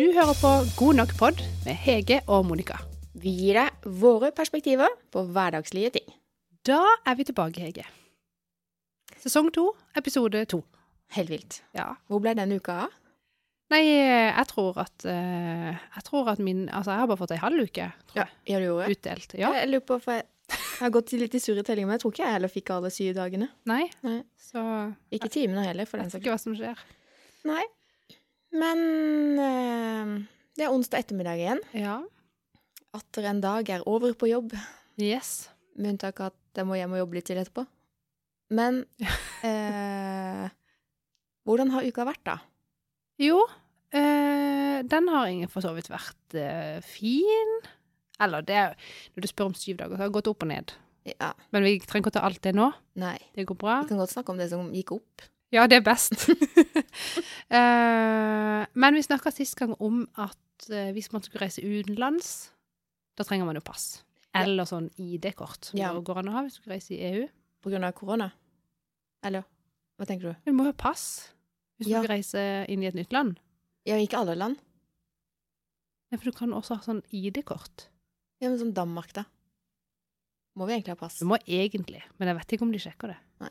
Du hører på God nok pod med Hege og Monica. Vi gir deg våre perspektiver på hverdagslige ting. Da er vi tilbake, Hege. Sesong to, episode to. Helt vilt. Ja. Hvor ble denne uka av? Nei, jeg tror at eh, Jeg tror at min Altså, jeg har bare fått ei halv uke tror jeg, Ja, du gjorde utdelt. Ja. Jeg lurer på, for jeg jeg har gått litt i surre tellinger, men jeg tror ikke jeg heller fikk alle syv dagene. Nei. Nei. Så Ikke timene heller, for jeg den saks skyld. ikke hva som skjer. Nei. Men eh, det er onsdag ettermiddag igjen. Ja. Atter en dag er over på jobb. Yes. Med unntak av at jeg må hjem og jobbe litt til etterpå. Men eh, hvordan har uka vært, da? Jo, eh, den har ingen for så vidt vært eh, fin. Eller det er, når du spør om syv dager, så har det gått opp og ned. Ja, Men vi trenger ikke å ta alt det nå. nei. Det går bra. Vi kan godt snakke om det som gikk opp. Ja, det er best. uh, men vi snakka sist gang om at uh, hvis man skulle reise utenlands, da trenger man jo pass. Ja. Eller sånn ID-kort. som Ja. det går an å ha hvis du skal reise i EU. På grunn av korona? Eller hva tenker du? Du må ha pass hvis Ja. du skal reise inn i et nytt land. Ja, ikke alle land. Ja, for du kan også ha sånn ID-kort. Ja, men som Danmark, da. Må vi egentlig ha pass? Du må egentlig, men jeg vet ikke om de sjekker det. Nei.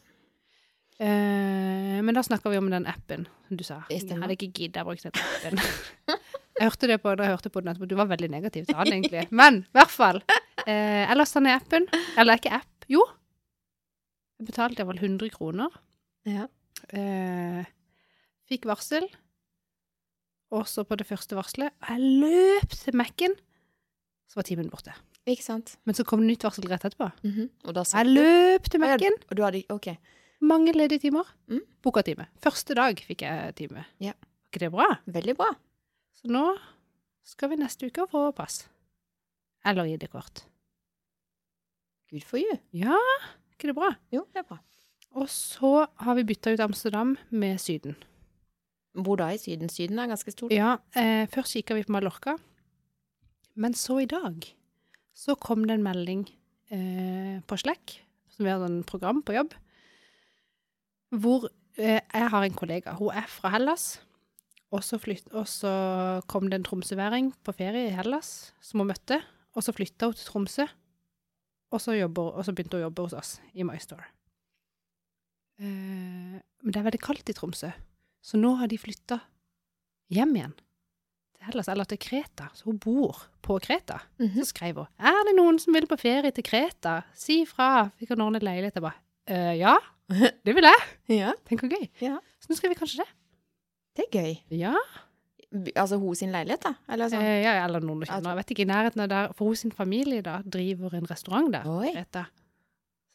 Eh, men da snakker vi om den appen du sa. Jeg hadde ikke giddet å bruke den appen. jeg hørte det på da jeg hørte på den etterpå. Du var veldig negativ til han, egentlig. Men i hvert fall. Eh, jeg lasta ned appen. Eller ikke app. Jo. Jeg betalte vel 100 kroner. Ja. Eh, fikk varsel. Og så på det første varselet Jeg løp til Mac-en, så var timen borte. Ikke sant? Men så kom det nytt varsel rett etterpå. Og da Jeg løp til Mac-en. Og du hadde OK. Mange ledige timer. Mm. Boka time. Første dag fikk jeg time. Ja. Var ikke det bra? Veldig bra. Så nå skal vi neste uke få pass. Eller ID-kort. Good for you. Ja, er ikke det bra? Jo, det er bra. Og så har vi bytta ut Amsterdam med Syden. Hvor da i Syden? Syden er ganske stor. Ja, eh, først kikka vi på Mallorca. Men så i dag så kom det en melding eh, på Slack, som vi har et program på jobb, hvor eh, jeg har en kollega. Hun er fra Hellas. Og så, flytt, og så kom det en tromsøværing på ferie i Hellas som hun møtte. Og så flytta hun til Tromsø, og så, jobber, og så begynte hun å jobbe hos oss i MyStore. Eh, men det er veldig kaldt i Tromsø, så nå har de flytta hjem igjen til Hellas, eller til Kreta. Så hun bor på Kreta. Mhm. Så skrev hun Er det noen som vil på ferie til Kreta? Si fra. Vi kan ordne leilighet. Jeg bare «Øh, Ja, det vil jeg. Ja, Tenk hvor gøy. Ja. Så nå skal vi kanskje det. det er gøy. Ja. Altså hun sin leilighet, da? Eller sånn? Eh, ja eller noen du Altså- kjenner. Jeg vet ikke, i nærheten av der. For hun sin familie da driver en restaurant der. Oi. Greta.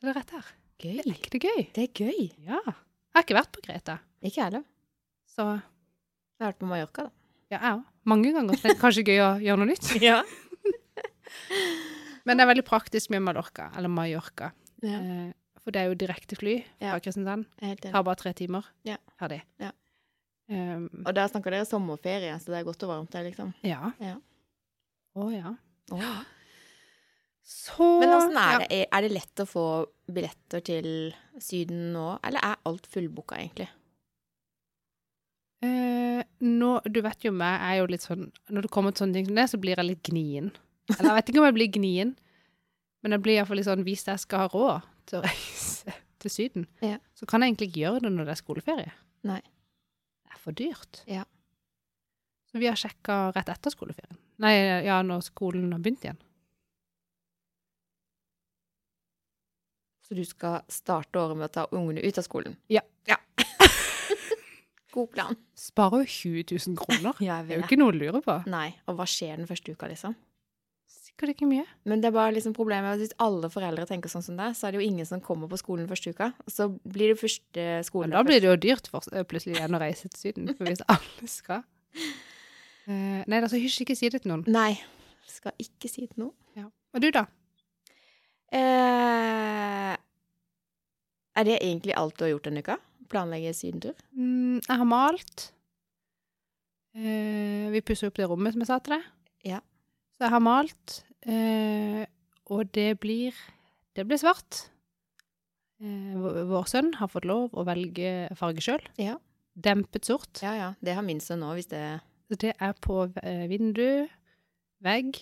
Så det er rett her. Gøy. Er ikke det gøy? Det er gøy. Ja. Jeg har ikke vært på Greta. Ikke jeg heller. Så Jeg har vært på Mallorca, da. ja, jeg òg. Mange ganger. Så det er kanskje gøy å gjøre noe nytt. Ja. Men det er veldig praktisk med Mallorca, eller Mallorca. ja. Eh, for det er jo direktefly fra Ja. Kristiansand. Jeg er. Tar bare tre timer. Ja. Ferdig. Ja. Um, Og der snakker dere sommerferie, så det er godt og varmt der, liksom. ja. Ja. Å ja. Åh. Så Men åssen er det? Er- Er det lett å få billetter til Syden nå, eller er alt fullbooka, egentlig? Eh, nå, du vet jo meg, jeg er jo litt sånn Når det kommer til sånne ting som det, så blir jeg litt gnien. Eller jeg vet ikke om jeg blir gnien, men jeg blir iallfall litt sånn Hvis jeg skal ha råd til å reise til Syden, Ja. så kan jeg egentlig ikke gjøre det når det er skoleferie. Nei. Det er for dyrt. Ja. Så vi har sjekka rett etter skoleferien. Nei, ja, når skolen har begynt igjen. Så du skal starte året med å ta ungene ut av skolen? Ja. ja. God plan. Sparer jo 20 000 kroner. Det er jo ikke noe å lure på. Nei, og hva skjer den første uka, liksom? Sikkert ikke mye. Men det er bare liksom problemet hvis alle foreldre tenker sånn som deg, så er det jo ingen som kommer på skolen første uka. Så blir det første skolen Men da blir det jo dyrt for, eh, plutselig igjen å reise til Syden, for hvis alle skal. uh, nei, altså hysj, ikke si det til noen. Nei. Skal ikke si det noe. Ja. Og du, da? Uh, er det egentlig alt du har gjort denne uka? Planlegge sydentur? Mm, jeg har malt. Uh, vi pusser opp det rommet som jeg sa til deg. Ja. Så jeg har malt, eh, og det blir Det blir svart. Eh, vår, sønn har fått lov å velge farge sjøl. Ja. Dempet sort. Ja, ja. Det har min sønn òg, hvis det Så det er på eh, vindu, vegg,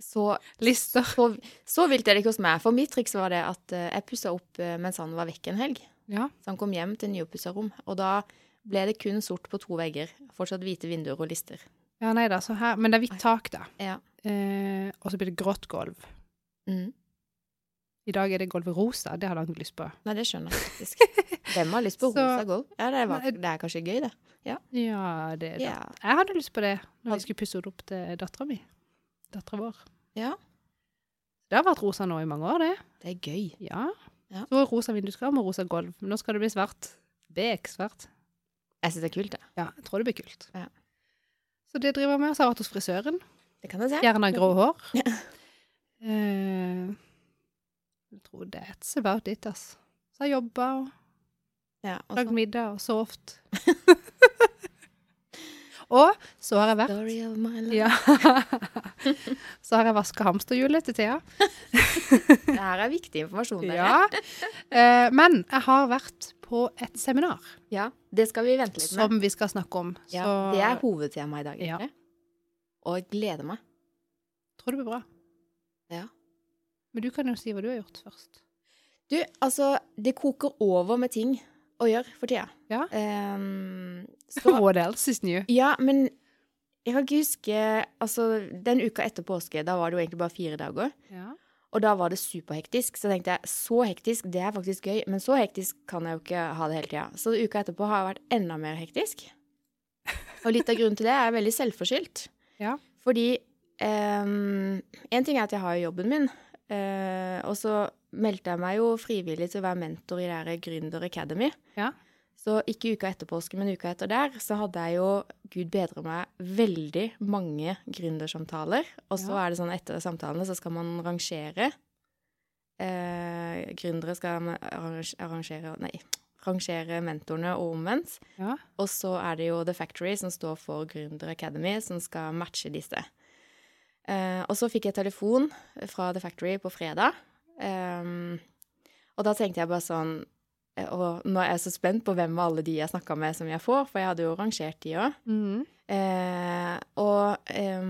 Så, lister. så, så vilt er det ikke hos meg. For mitt triks var det at eh, jeg pussa opp eh, mens han var vekk en helg. Ja. Så han kom hjem til nyoppussa rom. Og da ble det kun sort på to vegger. Fortsatt hvite vinduer og lister. Ja, nei da, så her Men det er hvitt tak, da. Ja. Eh, og så blir det grått gulv. Mm. I dag er det gulvet rosa. Det hadde han ikke lyst på. Nei, det skjønner jeg faktisk. Hvem har lyst på rosa gulv? Ja, det, var, det er kanskje gøy, det. Ja, ja det er det. Ja. Jeg hadde lyst på det når vi skulle pusse det opp til dattera mi. Dattera vår. ja. Det har vært rosa nå i mange år, det. Det er gøy. Ja. Ja. Så rosa vinduskarm og rosa gulv. Men nå skal det bli svart. Beksvart. Jeg syns det er kult, det. Ja, jeg tror det blir kult. Ja. Så det driver jeg med. Så har jeg vært hos frisøren. Det kan jeg se. Gjerne grå hår. Ja. Uh, jeg tror that's about it, altså. Så har jeg jobba og Ja, lagd så- middag og sovet. og så har jeg vært Story of my life. Ja. så har jeg vaska hamsterhjulet til Thea. Det her er viktig informasjon. Ja. Eh, men jeg har vært på et seminar ja. Det skal vi vente litt med. som vi skal snakke om. Ja, det er hovedtema i dag. Ja. Og jeg gleder meg. tror det blir bra. Ja. Men du kan jo si hva du har gjort først. Du, altså, det koker over med ting å gjøre for tida. Ja. Ehm, så, What else is new? ja, men jeg kan ikke huske Altså, den uka etter påske, da var det jo egentlig bare fire dager. Ja. Og da var det superhektisk. Så tenkte jeg så hektisk, det er faktisk gøy. Men så hektisk kan jeg jo ikke ha det hele tida. Så uka etterpå har jeg vært enda mer hektisk. Og litt av grunnen til det er veldig selvforskyldt. Ja. Fordi ehm, En ting er at jeg har jo jobben min, uh, og så meldte jeg meg jo frivillig til å være mentor i det her Gründer Academy. Ja. Så ikke uka etter påske, men uka etter der, så hadde jeg jo, gud bedre meg, veldig mange gründersamtaler. Og så Ja. er det sånn etter samtalene så skal man rangere. Eh, gründere skal arrangere Nei, rangere mentorene og omvendt. Ja. Og så er det jo The Factory, som står for Gründer Academy, som skal matche disse. Eh, og så fikk jeg telefon fra The Factory på fredag. Eh, og da tenkte jeg bare sånn Og nå er jeg så spent på hvem av alle de jeg snakka med, som jeg får, for jeg hadde jo rangert de òg. Mm. Eh, og eh,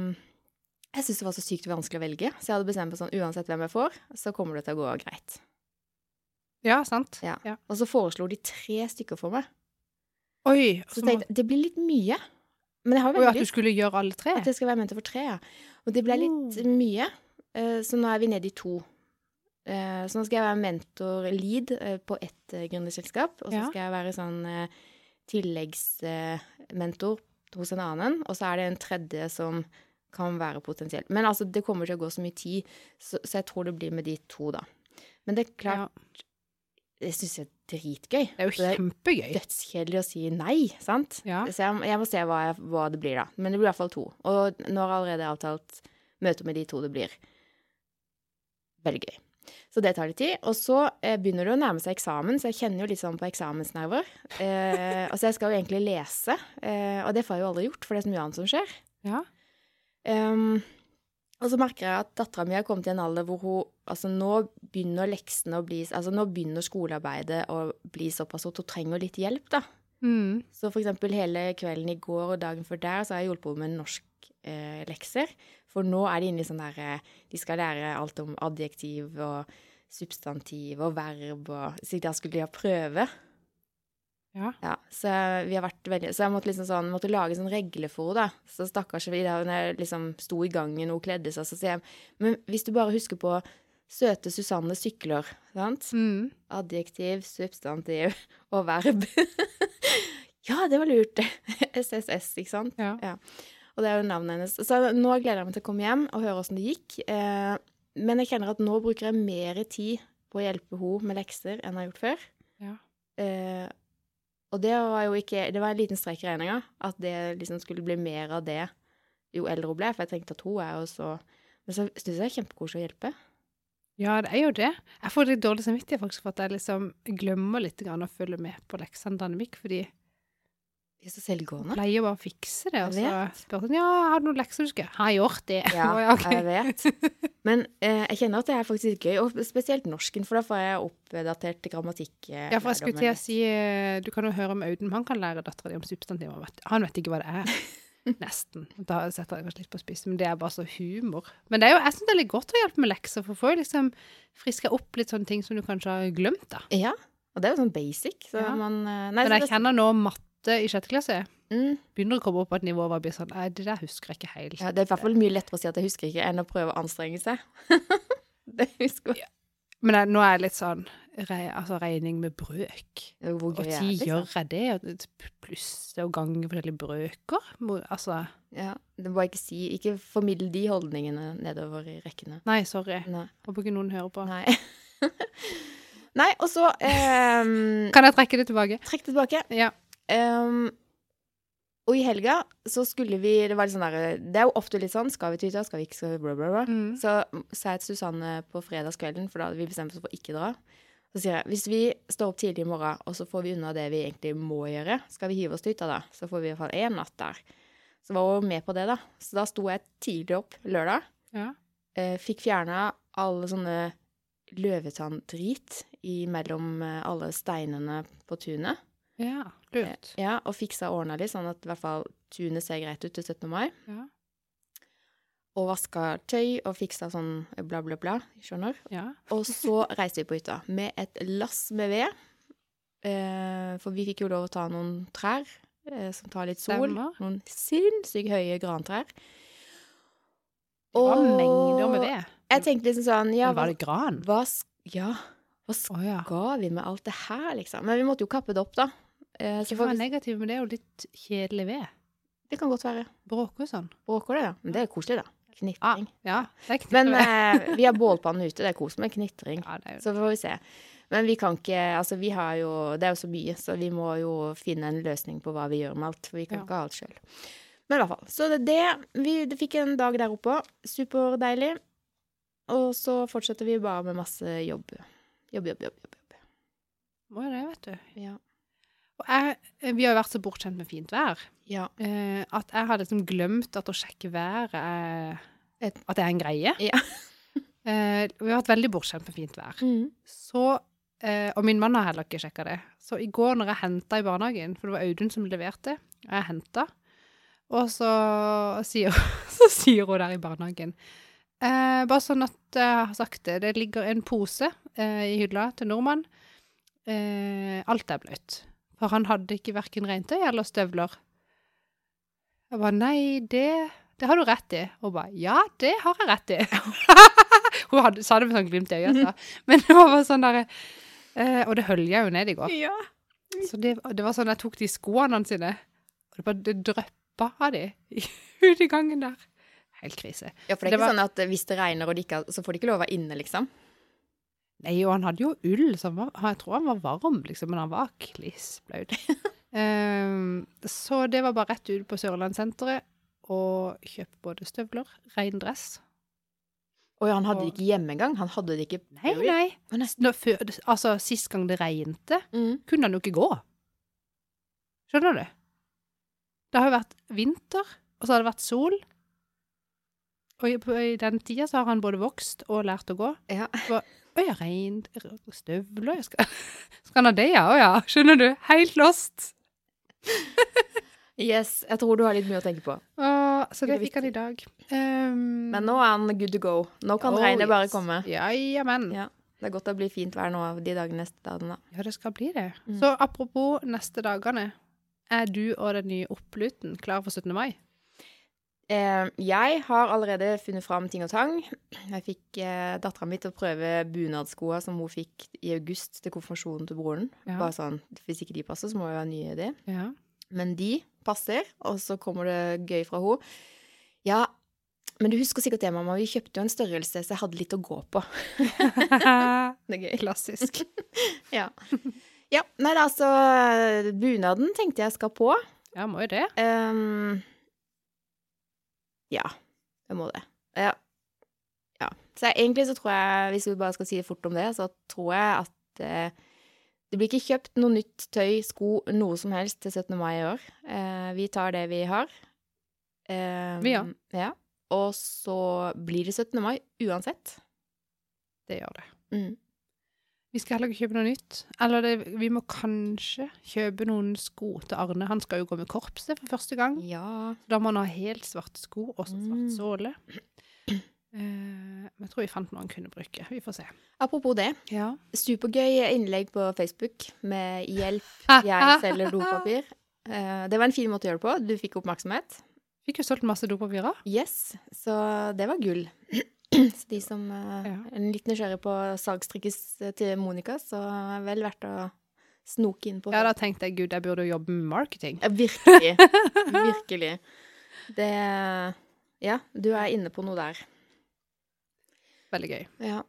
jeg syntes det var så sykt vanskelig å velge, så jeg hadde bestemt meg sånn uansett hvem jeg får, så kommer det til å gå greit. ja, sant. Ja. Ja. Og så foreslo de tre stykker for meg. Oi, Så jeg tenkte jeg, det blir litt mye. Men jeg har jo at du skulle gjøre alle tre? At jeg skal være mentor for tre, ja. Og det ble litt Mm. mye. Eh, Så nå er vi nede i to. Eh, Så nå skal jeg være mentor-lead eh, på ett eh, gründerselskap. Og så skal jeg være sånn tilleggsmentor hos en annen. Og så er det en tredje som kan være potensielt. Men altså, det kommer til å gå så mye tid, så, så jeg tror det blir med de to, da. Men det er klart, Ja. det syns jeg er dritgøy. Det er jo kjempegøy. det er dødskjedelig å si nei, sant? Ja. Så jeg, jeg må se hva, jeg, hva det blir, da. Men det blir i hvert fall to. Og nå har jeg allerede avtalt møte med de to det blir. Veldig gøy. Så det tar litt tid. Og så eh, begynner det å nærme seg eksamen, så jeg kjenner jo litt sånn på eksamensnerver. Eh, altså jeg skal jo egentlig lese, eh, og det får jeg jo aldri gjort, for det er så mye annet som skjer. Ja. Um, og så merker jeg at dattera mi har kommet i en alder hvor hun Altså, nå begynner leksene å bli Altså, nå begynner skolearbeidet å bli såpass at hun trenger litt hjelp, da. Mm. Så for eksempel hele kvelden i går og dagen før der, så har jeg hjulpet henne med norsk eh, lekser. For nå er de inne i sånn der eh, De skal lære alt om adjektiv og substantiv og verb og Så da skulle de ha prøve. Ja. Ja, så vi har vært veldig Så jeg måtte liksom sånn Måtte lage sånn regler for henne, da. Så stakkars når jeg liksom sto i gangen og hun kledde seg, så sier jeg Men hvis du bare husker på søte Susanne sykler, sant? Mm. Adjektiv, substantiv og verb. ja, det var lurt. SSS, ikke sant? Ja. Ja. Og det er jo navnet hennes. Så nå gleder jeg meg til å komme hjem og høre åssen det gikk. Eh, men jeg kjenner at nå bruker jeg mer tid på å hjelpe henne med lekser enn jeg har gjort før. Ja. Eh, og det var jo ikke Det var en liten strek i regninga at det liksom skulle bli mer av det jo eldre hun ble, for jeg tenkte at hun er jo så Men så syns jeg det er kjempekoselig å hjelpe. Ja, det er jo det. Jeg får litt dårlig samvittighet faktisk for at jeg liksom glemmer litt grann å følge med på leksene til Annemik, fordi Vi er så selvgående. pleier bare å fikse det. Og så spør hun ja, har du noen lekser du skal Har jeg gjort det? Ja, ja, okay. jeg vet. Men eh, jeg kjenner at det er faktisk gøy, og spesielt norsken, for da får jeg oppdatert grammatikk. eh, Ja, for jeg skulle til å si eh, Du kan jo høre om Audun, han kan lære dattera di om substantiver. Han vet ikke hva det er. Nesten. Da setter jeg kanskje litt på spissen, men det er bare så humor. Men det er jo, jeg syns det er litt godt å hjelpe med lekser, for får jo liksom friska opp litt sånne ting som du kanskje har glemt, da. Ja. Og det er jo sånn basic. Så Ja. man eh, Nei, Men jeg kjenner nå matte i sjette klasse mm, begynner å komme opp på et nivå hvor jeg blir sånn Nei, det der husker jeg ikke helt. ja, det er i hvert fall mye lettere å si at jeg husker ikke, enn å prøve å anstrenge seg. det husker jeg. Men jeg, nå er jeg litt sånn re, altså regning med brøk. Hvor Og gøy er ti det? liksom? gjør jeg det? Og Pluss det å gange forskjellige brøker? Altså Ja, det må jeg ikke si. Ikke formidle de holdningene nedover i rekkene. Nei, sorry. Nei. Håper ikke noen hører på. Nei. Nei, og så um, Kan jeg trekke det tilbake? Trekk det tilbake. Ja. Um, og i helga så skulle vi Det var litt sånn der Det er jo ofte litt sånn Skal vi til hytta? Skal vi ikke? Skal vi bla, bla, bla. Mm. Så sa jeg til Susanne på fredagskvelden, for da hadde vi bestemt oss for å ikke dra. Så sier jeg hvis vi står opp tidlig i morgen, og så får vi unna det vi egentlig må gjøre, skal vi hive oss til hytta da, så får vi i hvert fall én natt der. Så var hun med på det, da. Så da sto jeg tidlig opp lørdag. Ja. Eh, fikk fjerna alle sånne løvetanndrit mellom eh, alle steinene på tunet. ja. Lurt. Ja, og fiksa årene litt, sånn at i hvert fall tunet ser greit ut til 17. mai. Ja. Og vaska tøy og fiksa sånn bla, bla, bla. Skjønner? ja. Og så reiste vi på hytta med et lass med ved. Eh, for vi fikk jo lov å ta noen trær eh, som tar litt sol. Stemmer. Noen sinnssykt høye grantrær. Det var mengder med ved. Jeg tenkte liksom sånn Ja, Men var det gran? hva, ja, hva Å ja. skal vi med alt det her, liksom? Men vi måtte jo kappe det opp, da. Eh, å være vi, negativ, men det er jo litt kjedelig ved. det kan godt være. Bråker sånn. Bråker det, ja. Men det er koselig, da. Knitring. Ja, det er Men knipper ved. eh, vi har bålpanne ute. Det er kos med knitring. Ja, det er jo Så får vi se. Men vi kan ikke Altså, vi har jo Det er jo så mye, så vi må jo finne en løsning på hva vi gjør med alt. For vi kan Ja. ikke ha alt sjøl. Men i hvert fall. Så det, det Vi det fikk en dag der oppe. Superdeilig. Og så fortsetter vi bare med masse. Jobb, jobb, jobb. jobb, jobb. Må jo det, vet du. Ja. Jeg, vi har jo vært så bortskjemt med fint vær ja. eh, at jeg har liksom glemt at å sjekke været er Et- At det er en greie. Ja. Eh, vi har vært veldig bortskjemt med fint vær. Mm. Så eh, Og min mann har heller ikke sjekka det. Så i går når jeg henta i barnehagen, for det var Audun som leverte, og jeg henta, og så sier, så sier hun der i barnehagen eh, Bare sånn at jeg har sagt det. Det ligger en pose eh, i hylla til nordmann. Eh, alt er bløtt. For han hadde ikke verken regntøy eller støvler. Jeg bare Nei, det, det har du rett i. Hun bare Ja, det har jeg rett i. hun hadde, sa det med sånn glimt i øyet, altså. Men det var bare sånn derre eh, Og det hølja jo ned i går. ja. Så det, det var sånn jeg tok de skoene hans sine, og det bare det dryppa av de ut i gangen der. Helt krise. Ja, for det er Det ikke var- sånn at hvis det regner, og de ikke så får de ikke lov å være inne, liksom? Nei, og han hadde jo ull, så var, jeg tror han var varm, liksom, men han var kliss blaut. um, så det var bare rett ut på Sørlandssenteret og kjøpe både støvler, rein dress. Og han hadde Og- det ikke hjemme engang. Han hadde det ikke Nei, nei. Å, nei. Nå, før, altså, sist gang det regnte, Mm. kunne han jo ikke gå. Skjønner du? Det har jo vært vinter, og så har det vært sol. Og i, i den tida så har han både vokst og lært å gå. Ja. Å ja, støvler jeg skal, ja? Å ja, skjønner du? Helt lost. Yes, jeg tror du har litt mye å tenke på. Uh, så det fikk han i dag. Um, Men nå er han good to go. Nå kan oh, regnet bare yes. komme. Ja, ja, men. Ja. Det er godt det blir fint vær nå de dagene neste dagene. Ja, det skal bli det. Mm. Så apropos neste dagene. Er du og den nye oppluten klar for 17. mai? Eh, jeg har allerede funnet fram ting og tang. Jeg fikk eh, dattera mi til å prøve bunadskoa som hun fikk i august til konfirmasjonen til broren. Ja. Bare sånn, Hvis ikke de passer, så må jeg ha nye det. Ja. Men de passer, og så kommer det gøy fra henne. Ja, men du husker sikkert det, mamma. Vi kjøpte jo en størrelse, så jeg hadde litt å gå på. Det er gøy. Klassisk. Ja. ja. Nei da, altså Bunaden tenkte jeg skal på. Ja, må jo det. Ehm, ja, jeg må det. Ja. ja. Så egentlig så tror jeg, hvis vi bare skal si det fort om det, så tror jeg at eh, det blir ikke kjøpt noe nytt tøy, sko, noe som helst til 17. mai i år. Eh, vi tar det vi har. Eh, Vi, ja. ja. Og så blir det 17. mai uansett. Det gjør det. Mm. Vi skal heller ikke kjøpe noe nytt. Eller det, vi må kanskje kjøpe noen sko til Arne. Han skal jo gå med korpset for første gang. Ja. Da må han ha helt svarte sko og svart Mm. såle. Men jeg tror vi fant noe han kunne bruke. Vi får se. Apropos det. Ja. Supergøy innlegg på Facebook med 'Hjelp, jeg selger dopapir'. Uh, det var en fin måte å gjøre det på. Du fikk oppmerksomhet. Fikk jo solgt masse dopapirer. Yes, så det var gull. Så de som eh, er litt nysgjerrig på sagstrikkes til Monica, så er det vel verdt å snoke inn på Ja, da tenkte jeg gud, jeg burde jo jobbe med marketing. Ja, Virkelig. Virkelig. Det Ja, du er inne på noe der. Veldig gøy. Ja.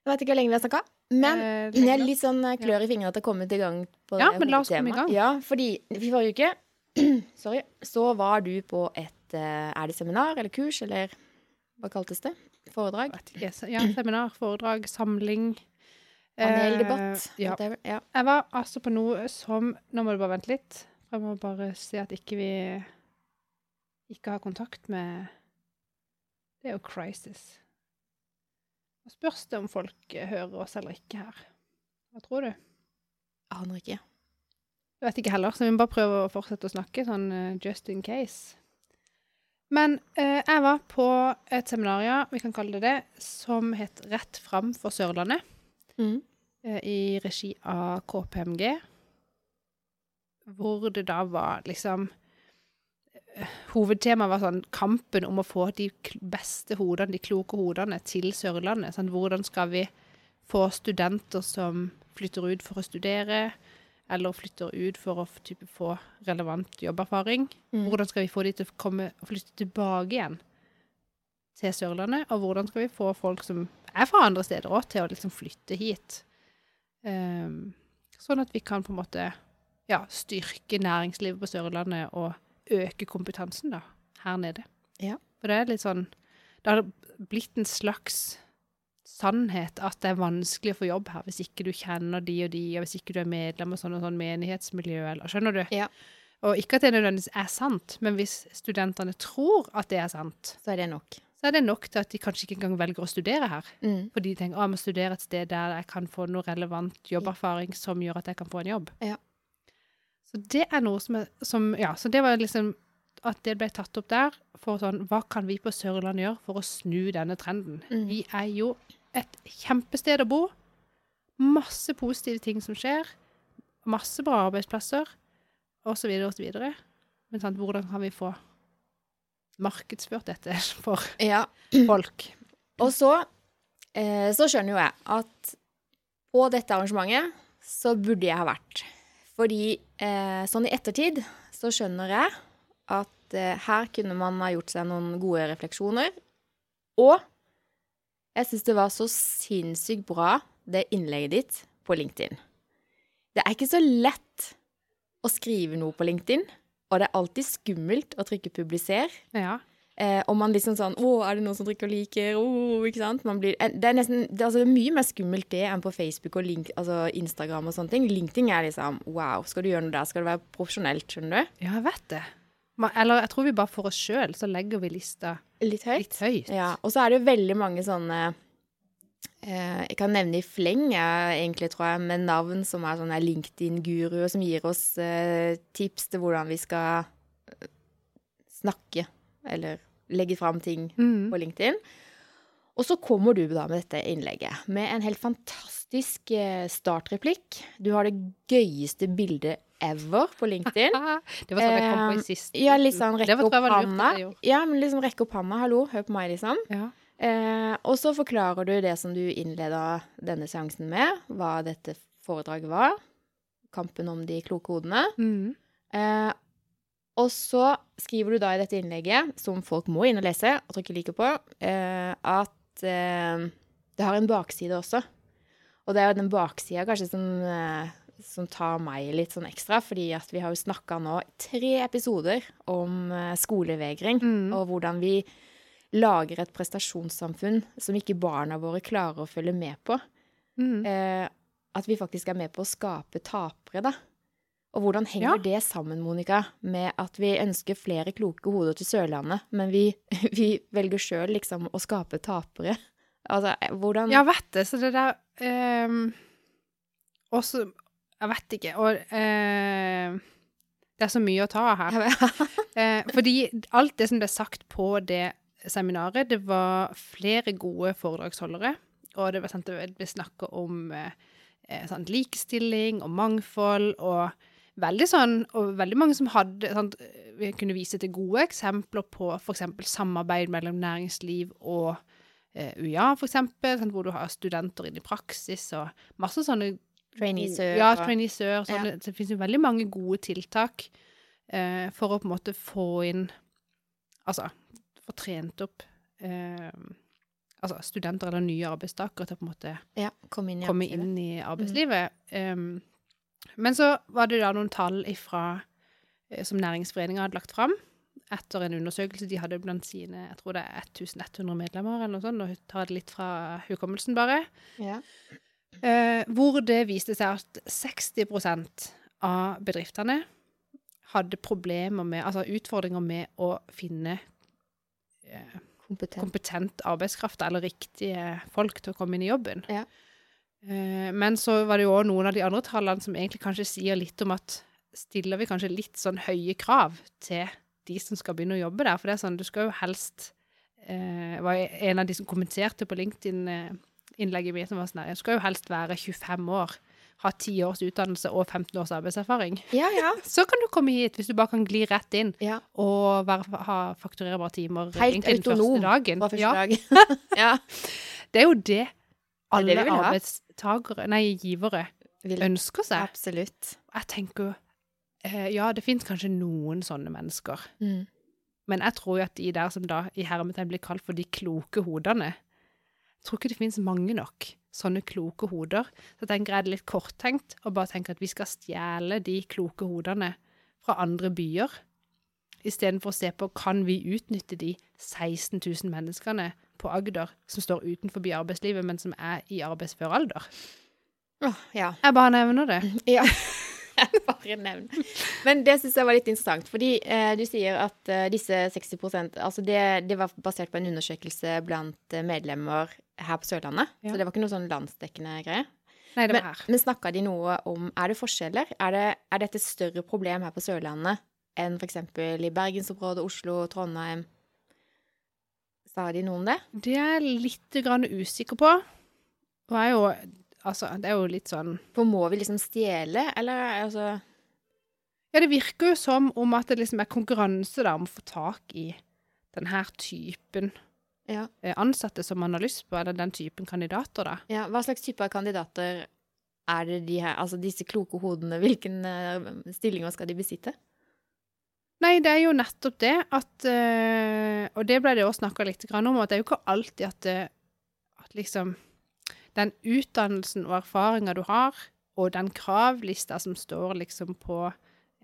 Jeg vet ikke hvor lenge vi har snakka, men Eh, jeg er litt sånn eh, klør i fingrene til å komme til gang på Ja, det men la oss komme i gang. Ja, fordi i forrige uke sorry, så var du på et eh, Er det seminar eller kurs, eller hva kaltes det? Foredrag? ikke. Ja, seminar, foredrag, samling. Paneldebatt? Eh, ja. ja. Jeg var altså på noe som Nå må du bare vente litt. Jeg må bare se at ikke vi ikke har kontakt med Det er jo crisis. Nå spørs det om folk eh, hører oss eller ikke her. Hva tror du? Aner ikke. Jeg vet ikke heller, så vi må bare prøve å fortsette å snakke, sånn eh, just in case. Men eh, jeg var på et seminar, vi kan kalle det det, som het Rett fram for Sørlandet, Mm. eh, i regi av KPMG. Hvor det da var liksom eh, Hovedtemaet var sånn kampen om å få de beste hodene, de kloke hodene, til Sørlandet. Sånn, hvordan skal vi få studenter som flytter ut for å studere, eller flytter ut for å type, få relevant jobberfaring? Mm. Hvordan skal vi få de til å komme, flytte tilbake igjen til Sørlandet? Og hvordan skal vi få folk som er fra andre steder òg, til å liksom flytte hit? Um, sånn at vi kan på en måte ja, styrke næringslivet på Sørlandet og øke kompetansen da, her nede. Ja. For det er litt sånn Det har blitt en slags sannhet at det er vanskelig å få jobb her hvis ikke du kjenner de og de, og hvis ikke du er medlem av sånn og sånn menighetsmiljø, eller Skjønner du? Ja. Og ikke at det nødvendigvis er sant, men hvis studentene tror at det er sant, Så er det nok. så er det nok til at de kanskje ikke engang velger å studere her. Mm. Fordi de tenker at jeg må studere et sted der jeg kan få noe relevant jobberfaring som gjør at jeg kan få en jobb. Ja. Så det er noe som, er, som Ja, så det var liksom at det ble tatt opp der for sånn Hva kan vi på Sørlandet gjøre for å snu denne trenden? Mm. Vi er jo et kjempested å bo. Masse positive ting som skjer. Masse bra arbeidsplasser, osv., osv. Men sant, hvordan kan vi få markedsført dette for Ja. folk? Og så, eh, så skjønner jo jeg at på dette arrangementet så burde jeg ha vært. Fordi eh, sånn i ettertid så skjønner jeg at eh, her kunne man ha gjort seg noen gode refleksjoner. Og jeg syns det var så sinnssykt bra, det innlegget ditt på LinkedIn. Det er ikke så lett å skrive noe på LinkedIn, og det er alltid skummelt å trykke 'publiser'. Ja. Eh, og man liksom sånn Å, er det noen som trykker og liker? Oh, ikke sant? Man blir, det er nesten det, er altså, mye mer skummelt det enn på Facebook og link, altså Instagram og sånne ting. LinkedIn er liksom wow, skal du gjøre noe der, skal det være profesjonelt, skjønner du? Ja, jeg vet det. Eller jeg tror vi bare for oss sjøl så legger vi lista Litt høyt. litt høyt. Ja. Og så er det jo veldig mange sånne eh, Jeg kan nevne i fleng, jeg, egentlig, tror jeg, med navn som er sånne LinkedIn-guruer som gir oss eh, tips til hvordan vi skal eh, snakke eller legge fram ting Mm. på LinkedIn. Og så kommer du da med dette innlegget med en helt fantastisk eh, startreplikk. Du har det gøyeste bildet ever på LinkedIn. Det var sånn jeg kom på Eh, i sist. Ja, litt sånn rekke opp handa. Ja, men liksom rekke opp handa. Hallo, hør på meg, liksom. Ja. Eh, og så forklarer du det som du innleda denne seansen med, hva dette foredraget var. Kampen om de kloke hodene. Mm. Eh, og så skriver du da i dette innlegget, som folk må inn og lese og trykke like på, eh, at eh, det har en bakside også. Og det er jo den baksida kanskje som, eh, som tar meg litt sånn ekstra, fordi at vi har jo snakka nå tre episoder om eh, skolevegring, Mm. og hvordan vi lager et prestasjonssamfunn som ikke barna våre klarer å følge med på. Mm. Eh, at vi faktisk er med på å skape tapere, da. Og hvordan henger Ja. det sammen, Monica, med at vi ønsker flere kloke hoder til Sørlandet, men vi, vi velger sjøl liksom å skape tapere? Altså, eh, hvordan Ja, vet du, Så det der um Også Jeg vet ikke. Og eh, det er så mye å ta av her. Eh, fordi alt det som ble sagt på det seminaret, det var flere gode foredragsholdere. Og det ble, sant, det ble snakka om eh, eh, sånn, likestilling og mangfold og veldig sånn Og veldig mange som hadde sant, Vi kunne vise til gode eksempler på f.eks. samarbeid mellom næringsliv og eh, UiA, f.eks., sant, hvor du har studenter inn i praksis og masse sånne Traineesør ja, sør. Så ja. Det finnes jo veldig mange gode tiltak eh, for å på en måte få inn Altså få trent opp eh, altså studenter eller nye arbeidstakere til å på en måte Ja, kom inn i komme arbeidslivet. inn i arbeidslivet. Um, men så var det da noen tall ifra, eh, som Næringsforeninga hadde lagt fram etter en undersøkelse de hadde blant sine jeg tror det er 1100 medlemmer, eller noe sånt, og jeg tar det litt fra hukommelsen bare. Ja. Eh, hvor det viste seg at 60% av bedriftene hadde problemer med, altså utfordringer med å finne eh, Kompetent. kompetent arbeidskraft, eller riktige folk til å komme inn i jobben. Ja. Eh, men så var det jo òg noen av de andre tallene som egentlig kanskje sier litt om at stiller vi kanskje litt sånn høye krav til de som skal begynne å jobbe der? For det er sånn, du skal jo helst eh, var en av de som kommenterte på LinkedIn-innlegget mitt, som var sånn her, du skal jo helst være 25 år, ha 10 års utdannelse og 15 års arbeidserfaring. Ja, ja. Så kan du komme hit, hvis du bare kan gli rett inn ja. og være, ha fakturerbare timer Helt egentlig den autonom første dagen. Dag. ja. det er jo det alle det arbeidstagere, nei, givere, Vil. ønsker seg. Absolutt. Jeg tenker jo eh, Ja, det finnes kanskje noen sånne mennesker, Mm. men jeg tror jo at de der som da i hermetegn blir kalt for de kloke hodene Jeg tror ikke det finnes mange nok sånne kloke hoder. Så tenker jeg det litt korttenkt å bare tenke at vi skal stjele de kloke hodene fra andre byer, istedenfor å se på kan vi utnytte de 16 000 menneskene på Agder som står utenfor arbeidslivet, men som er i arbeidsfør alder. Åh, ja. Jeg bare nevner det. Ja. Bare nevn. Men det syns jeg var litt interessant, fordi eh, du sier at eh, disse 60% Altså det, det var basert på en undersøkelse blant eh, medlemmer her på Sørlandet. Ja. Så det var ikke noe sånn landsdekkende greie. Nei, det Men, var her. men snakka de noe om Er det forskjeller? Er, det, er dette et større problem her på Sørlandet enn f.eks. i bergensområdet, Oslo, Trondheim? Sa de noe om det? Det er jeg litt usikker på. Og jeg er jo Altså, det er jo litt sånn For må vi liksom stjele, eller altså Ja, det virker jo som om at det liksom er konkurranse da om å få tak i denne typen Ja. eh, ansatte som man har lyst på, eller den typen kandidater, da. Ja, hva slags type av kandidater er det de her, altså disse kloke hodene, hvilken eh, stillinger skal de besitte? Nei, det er jo nettopp det at eh, Og det ble det også snakka litt grann om, at det er jo ikke alltid at, det, at liksom Den utdannelsen og erfaringa du har, og den kravlista som står liksom på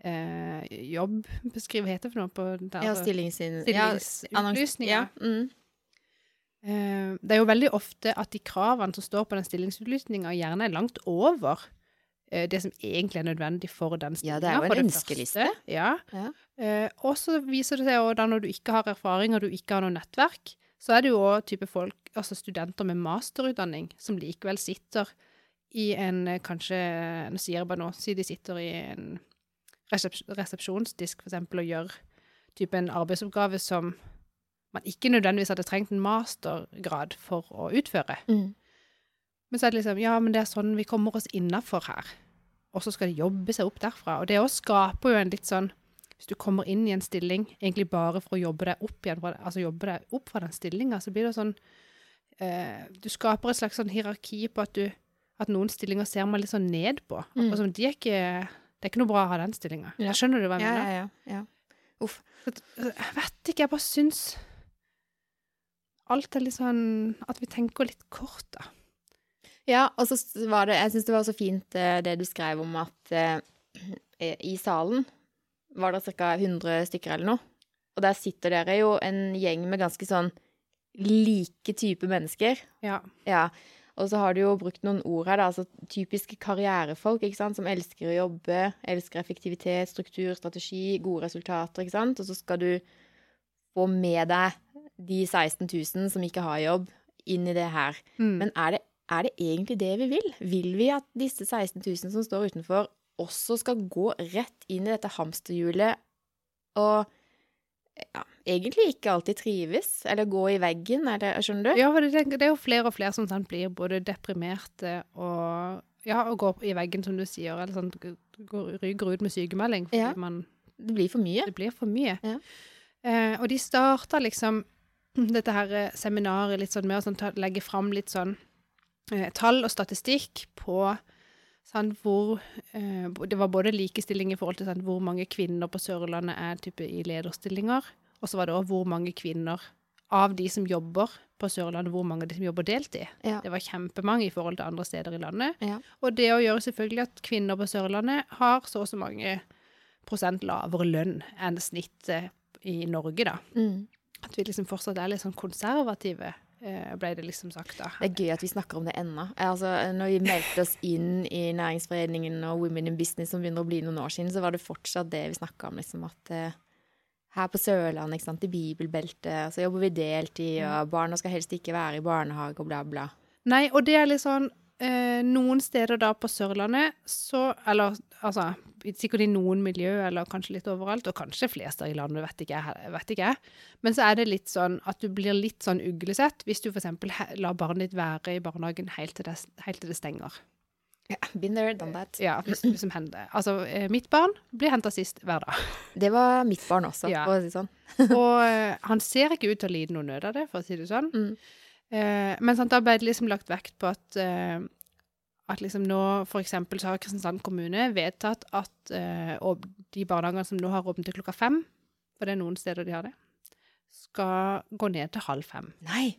eh, jobbeskriv, heter det for noe? På der, Ja, stillingsutlysninger. Ja, mm. Eh, det er jo veldig ofte at de kravene som står på den stillingsutlysninga, gjerne er langt over eh, det som egentlig er nødvendig for den Ja, det er jo en ønskeliste. Ja. Ja. Eh, og så viser det seg jo da når du ikke har erfaring og du ikke har noe nettverk, så er det jo òg type folk, altså studenter med masterutdanning, som likevel sitter i en eh, kanskje Nå sier jeg bare nå, si de sitter i en resep resepsjonsdisk, eksempel, og gjør type en arbeidsoppgave som man ikke nødvendigvis hadde trengt en mastergrad for å utføre. Mm. Men så er det liksom Ja, men det er sånn vi kommer oss innafor her. Og så skal de jobbe seg opp derfra. Og det òg skaper jo en litt sånn Hvis du kommer inn i en stilling egentlig bare for å jobbe deg opp igjen, altså jobbe deg opp fra den stillinga, så blir det sånn eh, Du skaper et slags sånn hierarki på at du At noen stillinger ser man litt sånn ned på. Mm. Sånn, de er ikke Det er ikke noe bra å ha den stillinga. Ja. Skjønner du hva jeg mener? ja, ja. ja. Jeg vet ikke, jeg bare syns Alt er litt sånn At vi tenker litt kort, da. Ja, og så var det Jeg syns det var så fint eh, det du skrev om at eh, i salen var det ca. 100 stykker eller noe. Og der sitter dere jo en gjeng med ganske sånn like type mennesker. Ja. Ja. Og så har du jo brukt noen ord her, da. Altså typiske karrierefolk, ikke sant. Som elsker å jobbe, elsker effektivitet, struktur, strategi, gode resultater, ikke sant. Og så skal du få med deg de 16 000 som ikke har jobb, inn i det her. Mm. Men er det, er det egentlig det vi vil? Vil vi at disse 16 000 som står utenfor, også skal gå rett inn i dette hamsterhjulet og ja, egentlig ikke alltid trives, eller gå i veggen, eller skjønner du? Ja, for det, det er jo flere og flere som sånn blir både deprimerte og ja, og går i veggen, som du sier, eller sånn går, ryker ut med sykemelding fordi Ja. man Det blir for mye. Det blir for mye. Ja. Eh, og de starta liksom dette her eh, seminaret litt sånn med å sånn, ta, legge fram litt sånn eh, tall og statistikk på sånn hvor eh, Det var både likestilling i forhold til sånn, hvor mange kvinner på Sørlandet er type i lederstillinger, og så var det òg hvor mange kvinner av de som jobber på Sørlandet, hvor mange av de som jobber deltid. Ja. Det var kjempemange i forhold til andre steder i landet. Ja. Og det å gjøre selvfølgelig at kvinner på Sørlandet har så og så mange prosent lavere lønn enn snittet i Norge, da. Mm. At vi liksom fortsatt er litt sånn konservative, ble det liksom sagt da. Det er gøy at vi snakker om det ennå. Altså, når vi meldte oss inn i Næringsforeningen og Women in Business, som begynner å bli noen år siden, så var det fortsatt det vi snakka om, liksom at uh, her på Sørlandet, ikke sant, i bibelbeltet, så jobber vi deltid, og barna skal helst ikke være i barnehage, og bla, bla. Nei, og det er litt sånn eh, Noen steder da på Sørlandet så Eller altså sikkert i noen miljø, eller kanskje litt overalt, og kanskje flest i landet, vet ikke jeg. Vet ikke. jeg. Men så er det litt sånn at du blir litt sånn uglesett hvis du f.eks. lar barnet ditt være i barnehagen helt til det, helt til det stenger. Ja, been there, done that. Ja, hvis, det som hender. Altså, eh, mitt barn blir henta sist hver dag. Det var mitt barn også, Ja. for å si det sånn. Og eh, han ser ikke ut til å lide noe nød av det, for å si det sånn. Mm. Eh, men sant, da ble det liksom lagt vekt på at, eh, at liksom nå, eksempel, så har Kristiansand kommune vedtatt at eh, de barnehagene som nå har åpent til klokka fem, for det er noen steder de har det, skal gå ned til halv fem. Nei.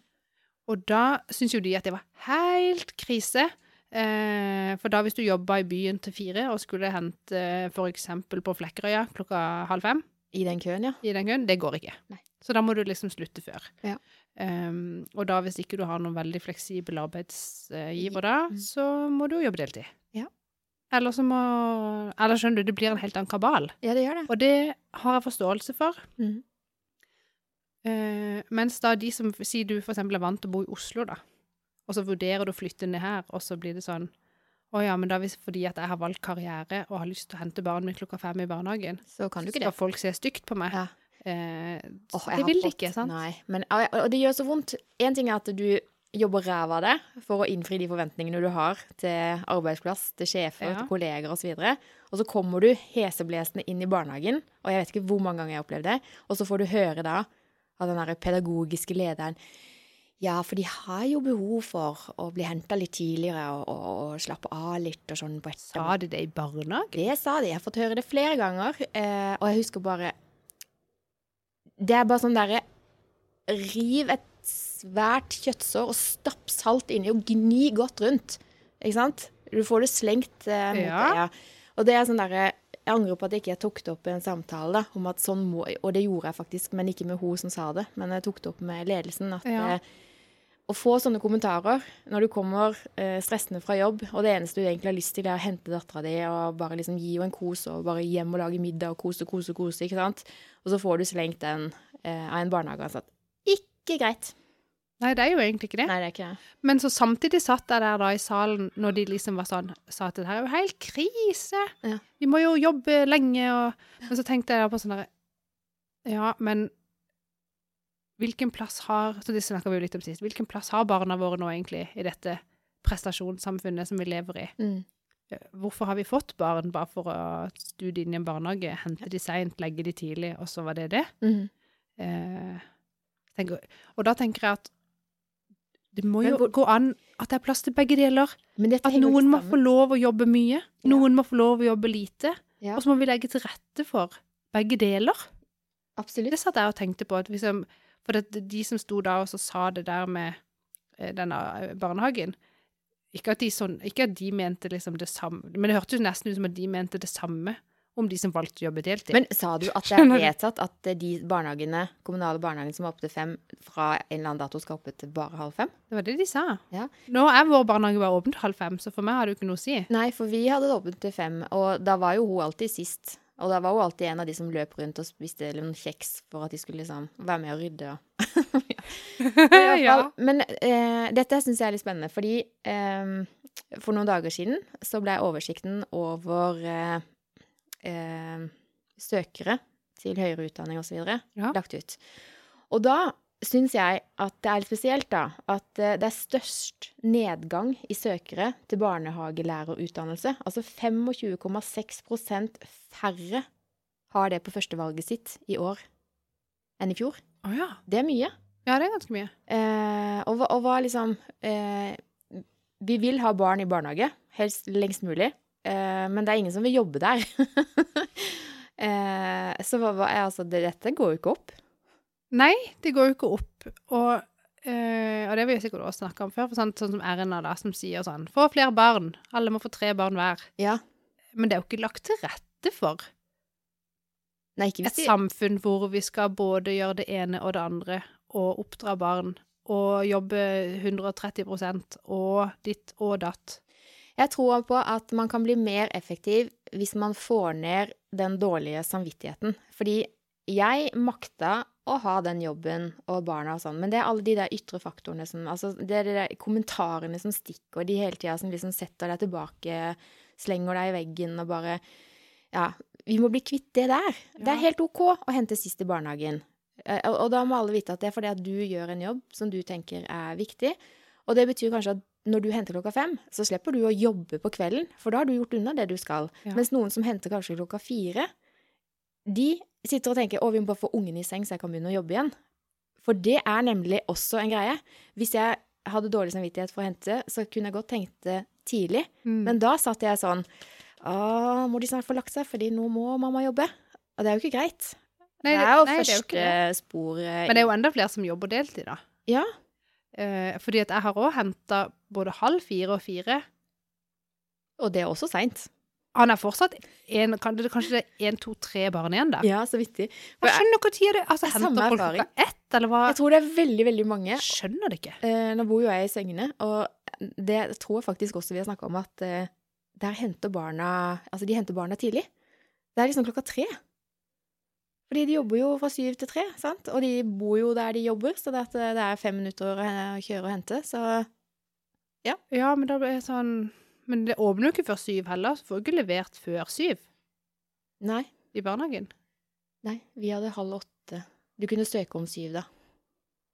Og da syns jo de at det var helt krise. Eh, for da hvis du jobba i byen til fire og skulle hente eh, eksempel på Flekkerøya klokka halv fem, I den køen, ja. i den køen, det går ikke. Nei. Så da må du liksom slutte før. Ja. Um, og da hvis ikke du har noen veldig fleksibel arbeidsgiver da, Mm. så må du jo jobbe deltid. Ja. Eller så må Eller skjønner du, det blir en helt annen kabal. Ja, det gjør det. Og det har jeg forståelse for. Mm. Uh, mens da de som sier du eksempel er vant til å bo i Oslo, da, og så vurderer du å flytte ned her, og så blir det sånn å ja, men da hvis, fordi at jeg har valgt karriere og har lyst til å hente barnet mitt klokka fem i barnehagen, Så kan du ikke skal det. folk se stygt på meg. Ja. Eh, oh, det vil de ikke, sant? Nei, men, og og det gjør så vondt. En ting er at du jobber ræva av det for å innfri de forventningene du har til arbeidsplass, til sjefer, Ja. til kolleger osv. Og så kommer du heseblesende inn i barnehagen, og jeg vet ikke hvor mange ganger jeg har opplevd det, og så får du høre da av den der pedagogiske lederen ja, for de har jo behov for å bli henta litt tidligere og, og, og slappe av litt og sånn på. Sa de det i barnehage? Det sa de. Jeg har fått høre det flere ganger. Eh, og jeg husker bare Det er bare sånn derre Riv et svært kjøttsår og stapp salt inni og gni godt rundt. Ikke sant? Du får det slengt eh, mot Ja. deg. Ja. Og det er sånn derre Jeg angrer på at jeg ikke tok det opp i en samtale, da, om at sånn må Og det gjorde jeg faktisk, men ikke med hun som sa det. Men jeg tok det opp med ledelsen. At Ja. eh, å få sånne kommentarer når du kommer eh, stressende fra jobb, og det eneste du egentlig har lyst til, er å hente dattera di og bare liksom gi henne en kos, og bare hjem og lage middag og kose, kose, kose, ikke sant? Og så får du slengt den eh, av en barnehageansatt. Ikke greit. Nei, det er jo egentlig ikke det. Nei, det er ikke det. Men så samtidig satt jeg der da i salen når de liksom var sånn Sa at det her er jo helt krise. Ja. Vi må jo jobbe lenge og Men så tenkte jeg på sånn derre Ja, men hvilken plass har Så det snakker vi jo litt om sist. Hvilken plass har barna våre nå egentlig i dette prestasjonssamfunnet som vi lever i? Mm. Hvorfor har vi fått barn bare for å studie inn i en barnehage? Hente de seint, legge de tidlig, og så var det det? Mm. Eh, tenker, og da tenker jeg at det må jo hvor- gå an at det er plass til begge deler. At noen må få lov å jobbe mye, noen må få lov å jobbe lite. Ja. Og så må vi legge til rette for begge deler. Absolutt. Det satt jeg og tenkte på. At liksom, for det, de som sto da og så sa det der med eh, denne eh, barnehagen ikke at, de sånn, ikke at de mente liksom det samme, men det hørtes nesten ut som at de mente det samme om de som valgte å jobbe deltid. Men sa du at det er vedtatt at de barnehagene, kommunale barnehagene som er oppe til fem, fra en eller annen dato skal oppe til bare halv fem? det var det de sa. Ja. Nå er vår barnehage bare åpen til halv fem, så for meg har det jo ikke noe å si. Nei, for vi hadde det åpent til fem, og da var jo hun alltid sist. Og da var hun alltid en av de som løp rundt og spiste noen kjeks for at de skulle liksom være med og rydde. ja. Ja. men eh, dette syns jeg er litt spennende, fordi eh, for noen dager siden så ble oversikten over eh, eh, søkere til høyere utdanning osv. Ja. lagt ut. Og da syns jeg at det er litt spesielt, da, at eh, det er størst nedgang i søkere til barnehagelærerutdannelse. Altså 25,6% færre har det på førstevalget sitt i år enn i fjor. Å ja. Det er mye. Ja, det er ganske mye. Eh, og, og hva liksom eh, Vi vil ha barn i barnehage, helst lengst mulig. Eh, men det er ingen som vil jobbe der. eh, så hva, er altså det, Dette går jo ikke opp. Nei, det går jo ikke opp. Og, øh, og det har vi jo sikkert også snakka om før, for sånn, sånn som Erna da, som sier sånn Få flere barn. Alle må få tre barn hver. Ja. Men det er jo ikke lagt til rette for Nei, ikke et samfunn hvor vi skal både gjøre det ene og det andre, og oppdra barn, og jobbe 130% og ditt og datt. Jeg tror på at man kan bli mer effektiv hvis man får ned den dårlige samvittigheten. Fordi jeg makta å ha den jobben og barna og sånn, men det er alle de der ytre faktorene som Altså, det er de der kommentarene som stikker, de hele tida som liksom setter deg tilbake, slenger deg i veggen og bare Ja, vi må bli kvitt det der. Det er helt OK å hente sist i barnehagen. Eh, Og, og da må alle vite at det er fordi at du gjør en jobb som du tenker er viktig. Og det betyr kanskje at når du henter klokka fem, så slipper du å jobbe på kvelden, for da har du gjort unna det du skal. Ja. Mens noen som henter kanskje klokka fire, de sitter og tenker å, vi må bare få ungen i seng så jeg kan begynne å jobbe igjen. For det er nemlig også en greie. Hvis jeg hadde dårlig samvittighet for å hente, så kunne jeg godt tenkt det tidlig. Mm. Men da satt jeg sånn Å, må de snart få lagt seg, fordi nå må mamma jobbe. Og det er jo ikke greit. Nei, det er jo nei, første jo spor eh, Men det er jo enda flere som jobber deltid, da. Ja. Eh, fordi at jeg har òg henta både halv fire og fire. Og det er også seint. Han er fortsatt en, Kanskje det er én, to, tre barn igjen der. Ja, så vittig. For Jeg skjønner er det Altså, er henter folk klokka ett, eller hva? jeg tror det er veldig, veldig mange skjønner det ikke. Eh, nå bor jo jeg i Søgne, og det tror jeg faktisk også vi har snakka om, at eh, der henter barna Altså, de henter barna tidlig. Det er liksom klokka tre. Fordi de jobber jo fra syv til tre, sant? Og de bor jo der de jobber, så det, at eh, er fem minutter å kjøre og hente, så Ja, men da blir det sånn Men det åpner jo ikke før syv heller, så får du ikke levert før syv Nei. i barnehagen. Nei, vi hadde halv åtte. Du kunne søke om syv, da.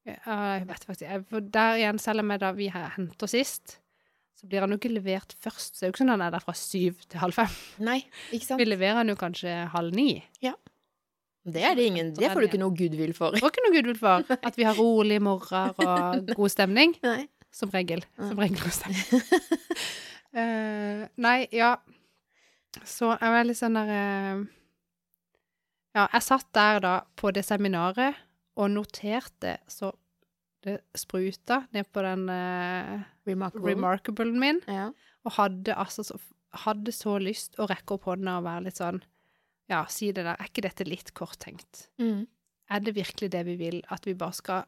Ja, jeg vet faktisk jeg, For der igjen, selv om jeg da vi he- henter sist, så blir han jo ikke levert først. Så det er jo ikke sånn han er der fra syv til halv fem. Nei, ikke sant? Vi leverer han jo kanskje halv ni. Det er det ingen Det får du ikke noe goodwill for. Får ikke noe goodwill for at vi har rolige morgener og god stemning. Nei. Som regel. Som regel god stemning. Eh, nei, ja. Så jeg var litt sånn der uh, Ja, jeg satt der da på det seminaret og noterte så det spruta ned på den uh, Remarkable. remarkablen min, Ja. og hadde altså så, hadde så lyst å rekke opp hånda og være litt sånn Ja, si det der, er ikke dette litt korttenkt? Mm. Er det virkelig det vi vil, at vi bare skal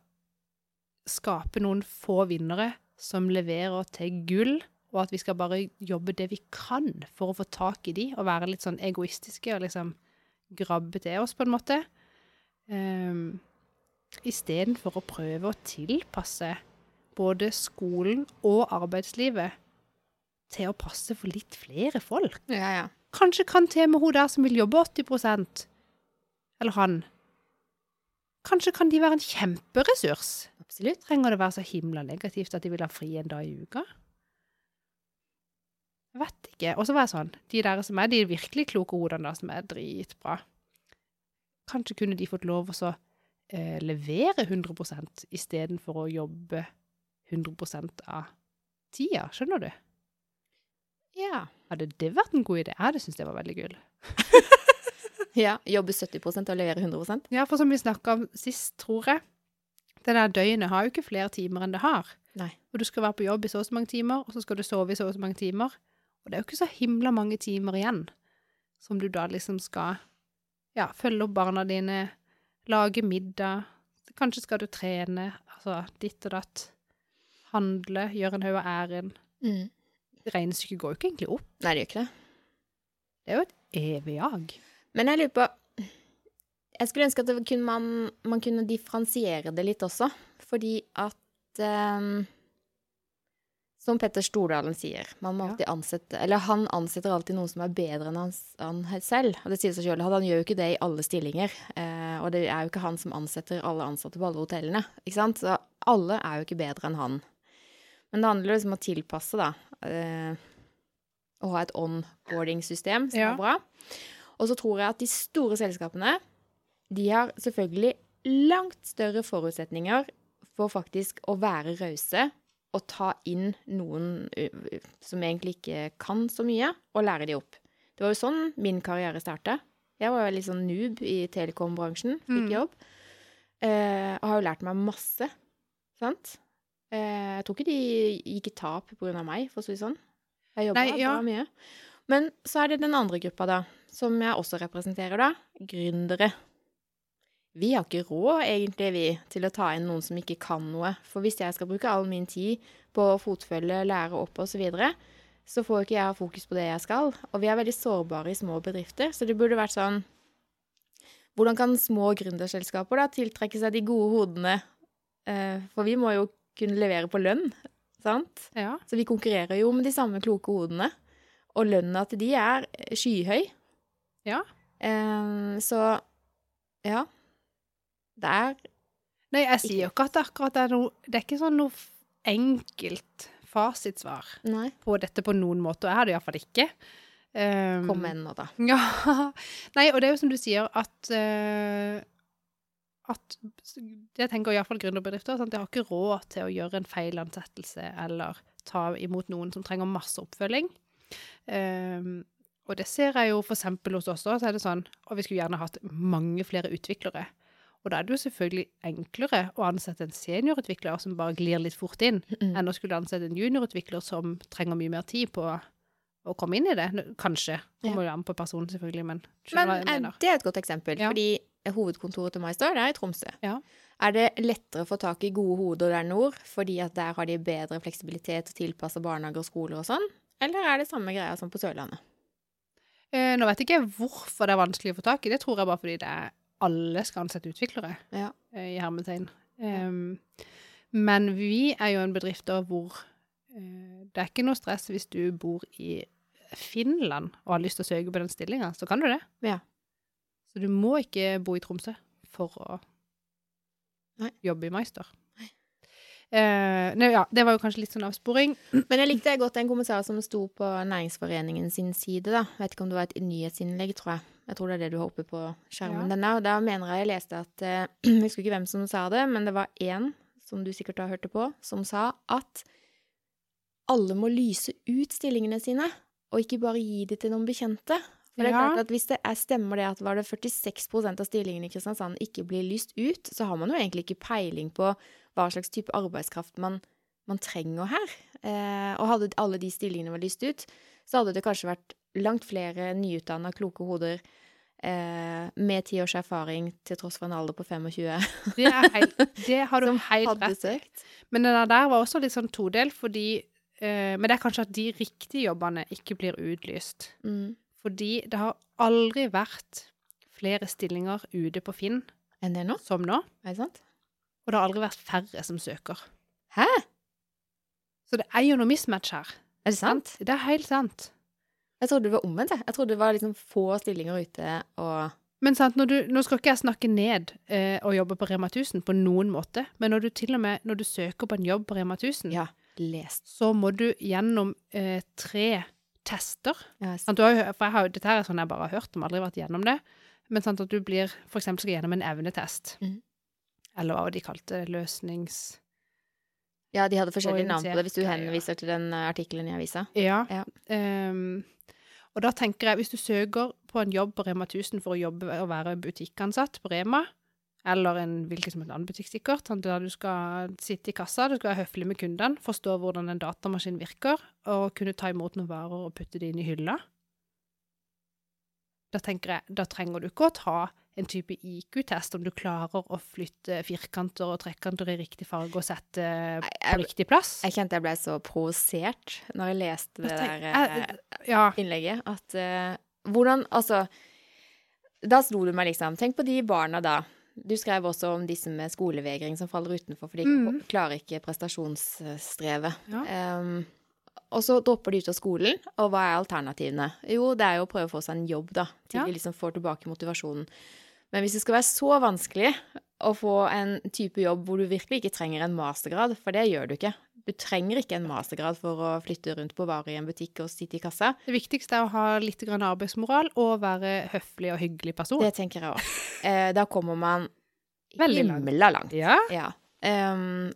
skape noen få vinnere som leverer til gull, og at vi skal bare jobbe det vi kan for å få tak i de, og være litt sånn egoistiske og liksom grabbe til oss, på en måte? Um, Istedenfor å prøve å tilpasse både skolen og arbeidslivet til å passe for litt flere folk. ja, ja. Kanskje kan til og med hun der som vil jobbe 80% eller han. Kanskje kan de være en kjemperessurs. Absolutt. Trenger det være så himla negativt at de vil ha fri en dag i uka? Vet ikke. Og så var jeg sånn, de der som er de virkelig kloke hodene, som er dritbra, kanskje kunne de fått lov å eh, levere 100% istedenfor å jobbe 100% av tida, skjønner du? Ja. Hadde det vært en god idé? Jeg hadde syntes det var veldig gull. ja. Jobbe 70% og levere 100% Ja, for som vi snakka om sist, tror jeg, det der døgnet har jo ikke flere timer enn det har. Nei. Og du skal være på jobb i så og så mange timer, og så skal du sove i så og så mange timer. Og det er jo ikke så himla mange timer igjen som du da liksom skal ja, følge opp barna dine, lage middag, kanskje skal du trene, altså ditt og datt, handle, gjøre en haug av ærend. Mm. Regnestykket går jo ikke egentlig opp. Nei, det gjør ikke det. Det er jo et evig jag. Men jeg lurer på Jeg skulle ønske at det kunne man, man kunne differensiere det litt også. fordi at ehm, Som Petter Stordalen sier, ansette Eller han ansetter alltid noen som er bedre enn han, han selv. Og det sier seg selv, Han gjør jo ikke det i alle stillinger. Eh, og det er jo ikke han som ansetter alle ansatte på alle hotellene. Ikke sant? Så alle er jo ikke bedre enn han. Men det handler liksom om å tilpasse, da. Eh, å ha et onboarding-system som Ja. er bra. Og så tror jeg at de store selskapene, de har selvfølgelig langt større forutsetninger for faktisk å være rause og ta inn noen ø, som egentlig ikke kan så mye, og lære de opp. Det var jo sånn min karriere starta. Jeg var jo litt sånn noob i telekombransjen, fikk Mm. jobb. Eh, og har jo lært meg masse, sant? Eh, jeg tror ikke de gikk i tap av meg, for å si det sånn. Jeg jobba ja. bra mye. Men så er det den andre gruppa, da, som jeg også representerer, da. Gründere. Vi har ikke råd, egentlig, vi, til å ta inn noen som ikke kan noe. For hvis jeg skal bruke all min tid på å fotfølge, lære opp osv., så, videre, så får ikke jeg ha fokus på det jeg skal. Og vi er veldig sårbare i små bedrifter, så det burde vært sånn Hvordan kan små gründerselskaper da tiltrekke seg de gode hodene? Eh, for vi må jo kunne levere på lønn, sant? Ja. Så vi konkurrerer jo med de samme kloke hodene. Og lønna til de er skyhøy. Ja. Eh, så ja. Det er Nei, jeg sier jo ikke at det akkurat er noe Det er ikke sånn noe enkelt fasitsvar Nei. på dette på noen måte. og Jeg har det iallfall ikke. Um, Kom med nå, da. Ja. Nei, og det er jo som du sier, at uh, at Jeg tenker iallfall gründerbedrifter. Sant? De har ikke råd til å gjøre en feil ansettelse eller ta imot noen som trenger masse oppfølging. Um, og det ser jeg jo eksempel hos oss også, så er det sånn Og vi skulle gjerne hatt mange flere utviklere. Og da er det jo selvfølgelig enklere å ansette en seniorutvikler som bare glir litt fort inn, Mm. enn å skulle ansette en juniorutvikler som trenger mye mer tid på å komme inn i det. Kanskje. Kommer jo an på personen, selvfølgelig, men Men eh, det er et godt eksempel, Ja. fordi hovedkontoret til MyStar er i Tromsø. Ja. Er det lettere å få tak i gode hoder der nord, fordi at der har de bedre fleksibilitet og tilpassa barnehager og skoler og sånn, eller er det samme greia som på Sørlandet? Eh, nå vet jeg ikke hvorfor det er vanskelig å få tak i. Det tror jeg bare fordi det er alle skal ansette utviklere, Ja. eh, i hermetegn. Um, men vi er jo en bedrift da hvor uh, det er ikke noe stress hvis du bor i Finland og har lyst til å søke på den stillinga, så kan du det. Ja. Så du må ikke bo i Tromsø for å Nei. jobbe i Meister. Eh, nei, ja, det var jo kanskje litt sånn avsporing. Men jeg likte godt en kommentar som sto på Næringsforeningen sin side, da. Vet ikke om det var et nyhetsinnlegg, tror jeg. Jeg tror det er det du har oppe på skjermen. Ja. Den der. Og der mener jeg jeg leste at uh, Jeg husker ikke hvem som sa det, men det var én, som du sikkert har hørt det på, som sa at alle må lyse ut stillingene sine, og ikke bare gi de til noen bekjente. For det er klart at Hvis det er, stemmer det at var det 46% av stillingene i Kristiansand ikke blir lyst ut, så har man jo egentlig ikke peiling på hva slags type arbeidskraft man, man trenger her. Eh, og hadde alle de stillingene vært lyst ut, så hadde det kanskje vært langt flere nyutdanna, kloke hoder eh, med ti års erfaring til tross for en alder på 25 Det, helt, det har du som helt rett søkt. Men den der- der var også litt sånn todelt, fordi eh, Men det er kanskje at de riktige jobbene ikke blir utlyst. Mm. Fordi det har aldri vært flere stillinger ute på Finn Enn det nå? som nå. Er det sant? Og det har aldri vært færre som søker. Hæ? Så det er jo noe mismatch her. Er det sant? Det er helt sant. Jeg trodde det var omvendt. jeg. Jeg trodde det var liksom få stillinger ute og Men sant, du, nå skal ikke jeg snakke ned eh, å jobbe på Rema 1000 på noen måte, men når du til og med når du søker på en jobb på Rema 1000, Ja, lest. så må du gjennom eh, tre tester. Ja, Sant, du har for har, dette her er sånn jeg bare har hørt om, aldri vært gjennom det. Men sant, at du blir for eksempel skal gjennom en evnetest. Mhm. Eller hva de kalte det? Løsnings... ja, de hadde forskjellige navn på det, hvis du henviser til den eh, artikkelen i avisa. Ja. Ja. Um, og da tenker jeg, hvis du søker på en jobb på Rema 1000 for å jobbe og være butikkansatt på Rema, eller en hvilken som helst annen butikk sikkert, sant, der du skal sitte i kassa, du skal være høflig med kundene, forstå hvordan en datamaskin virker, og kunne ta imot noen varer og putte det inn i hylla. Da tenker jeg, da trenger du ikke å ta en type IQ-test om du klarer å flytte firkanter og trekkanter i riktig farge og sette på jeg, riktig plass. jeg kjente jeg ble så provosert når jeg leste det der jeg- eh, ja, innlegget, at uh, Hvordan Altså Da slo du meg liksom Tenk på de barna da, Du skrev også om disse med skolevegring som faller utenfor, for de Mm. klarer ikke prestasjonsstrevet. Ja. Um, og så dropper de ut av skolen, og hva er alternativene? Jo, det er jo å prøve å få seg en jobb, da, til Ja. de liksom får tilbake motivasjonen. Men hvis det skal være så vanskelig å få en type jobb hvor du virkelig ikke trenger en mastergrad, for det gjør du ikke. Du trenger ikke en mastergrad for å flytte rundt på varer i en butikk og sitte i kassa. Det viktigste er å ha litt arbeidsmoral og være høflig og hyggelig person. Det tenker jeg òg. Eh, da kommer man Veldig himla langt. Ja. Ja. Um,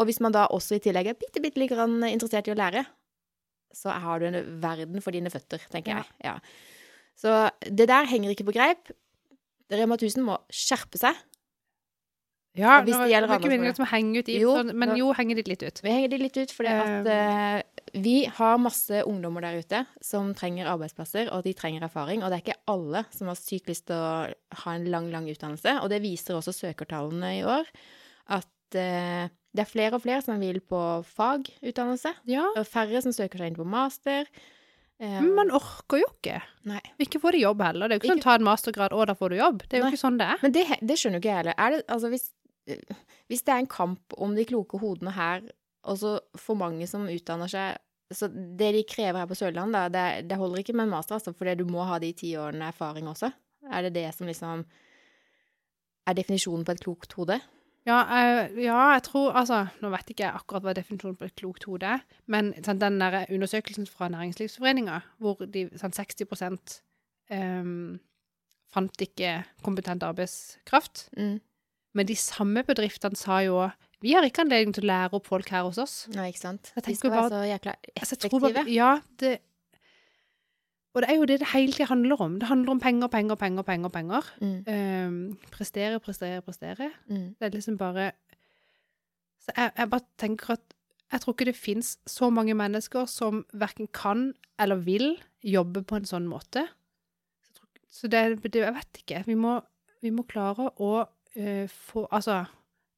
og hvis man da også i tillegg er bitte, bitte litt interessert i å lære, så har du en verden for dine føtter, tenker Ja. jeg. Ja. Så det der henger ikke på greip. Rema 1000 må skjerpe seg. ja hvis det gjelder andre vi henger ut i, Jo, sånn, men nå- jo, henger de litt ut. Vi henger de litt ut, for at uh, vi har masse ungdommer der ute som trenger arbeidsplasser, og de trenger erfaring. Og det er ikke alle som har sykt lyst til å ha en lang, lang utdannelse. Og det viser også søkertallene i år, at uh, det er flere og flere som vil på fagutdannelse. Ja, Og færre som søker seg inn på master. Men man orker jo ikke. nei. Ikke få det jobb heller. Det er jo ikke sånn ta en mastergrad, og da får du jobb. Det er jo Nei. ikke sånn det er. Men det, det skjønner jo ikke jeg heller. Er det, altså hvis, eh, hvis det er en kamp om de kloke hodene her, og så for mange som utdanner seg Så det de krever her på Sørlandet, det, det holder ikke med en master, altså, fordi du må ha de ti årene erfaring også. Er det det som liksom er definisjonen på et klokt hode? Ja, eh, ja, jeg tror Altså, nå vet ikke jeg akkurat hva definisjonen på et klokt hode er, men sånn, den der undersøkelsen fra Næringslivsforeninga, hvor de, sånn 60 um, fant ikke kompetent arbeidskraft, Mm. men de samme bedriftene sa jo vi har ikke anledning til å lære opp folk her hos oss. Nei, ikke sant? De skal bare, være så jækla Altså, jeg tror bare, ja, det Og det er jo det det hele tida handler om. Det handler om penger, penger, penger, penger. penger. Mm. Um, prestere, prestere, prestere. Mm. Det er liksom bare Så jeg, jeg bare tenker at jeg tror ikke det fins så mange mennesker som verken kan eller vil jobbe på en sånn måte. Så, tror- så det, det Jeg vet ikke. Vi må, vi må klare å uh, få Altså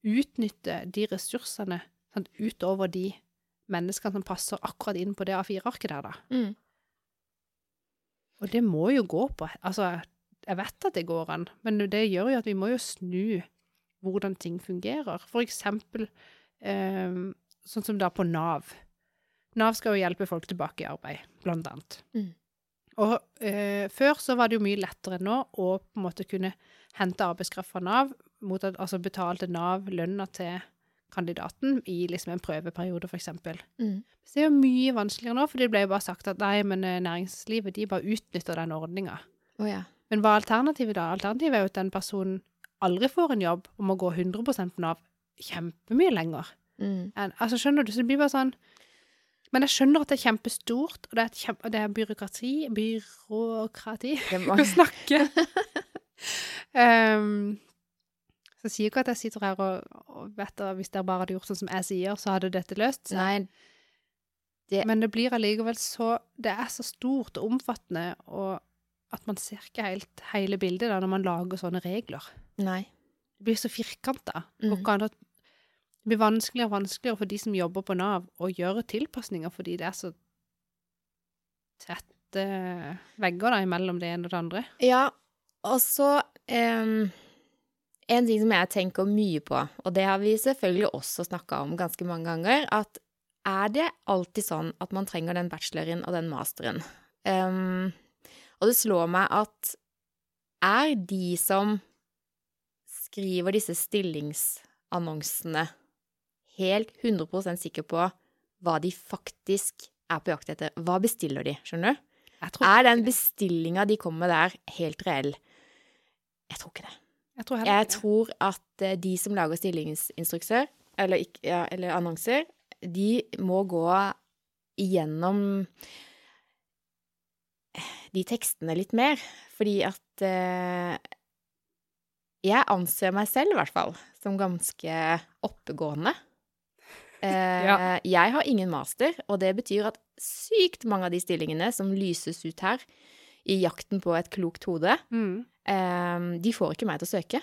utnytte de ressursene sant, utover de menneskene som passer akkurat inn på det A4-arket der, da. Mm. Og det må jo gå på Altså, jeg vet at det går an, men det gjør jo at vi må jo snu hvordan ting fungerer. For eksempel eh, sånn som da på Nav. Nav skal jo hjelpe folk tilbake i arbeid, blant annet. Mm. Og eh, før så var det jo mye lettere nå å på en måte kunne hente arbeidskraft fra Nav, mot at, altså betalte Nav lønna til kandidaten i liksom en prøveperiode, eksempel. Mm. Så det er jo mye vanskeligere nå, for det ble jo bare sagt at nei, men eh, næringslivet de bare utnytter den ordninga. Oh, ja. Men hva er alternativet da? Alternativet er jo at den personen aldri får en jobb og må gå 100 på Nav kjempemye lenger. Mm. En, Altså, skjønner du? Så det blir bare sånn Men jeg skjønner at det er kjempestort, og det er, kjempe, det er byråkrati Byråkrati å snakke. um, så jeg sier ikke at jeg sitter her og, og vet at hvis dere bare hadde gjort sånn som jeg sier, så hadde dette løst seg. nei, det- Men det blir allikevel så Det er så stort og omfattende, og at man ser ikke helt hele bildet da når man lager sånne regler. nei. Det blir så firkanta. Mm. Det blir vanskeligere og vanskeligere for de som jobber på Nav, å gjøre tilpasninger fordi det er så tette vegger da imellom det ene og det andre. Ja, og så em, En ting som jeg tenker mye på, og det har vi selvfølgelig også snakka om ganske mange ganger, at er det alltid sånn at man trenger den bacheloren og den masteren? Um, og det slår meg at er de som skriver disse stillingsannonsene, helt 100% sikre på hva de faktisk er på jakt etter? Hva bestiller de, skjønner du? Er den bestillinga de kommer med der, helt reell? Jeg tror ikke det. Jeg tror Jeg tror at eh, de som lager stillingsinstrukser, eller, ja, eller annonser, de må gå igjennom de tekstene litt mer. Fordi at eh, Jeg anser meg selv, i hvert fall, som ganske oppegående. Eh, Ja. Jeg har ingen master, og det betyr at sykt mange av de stillingene som lyses ut her, i jakten på et klokt hode, Mm. Ehm, de får ikke meg til å søke.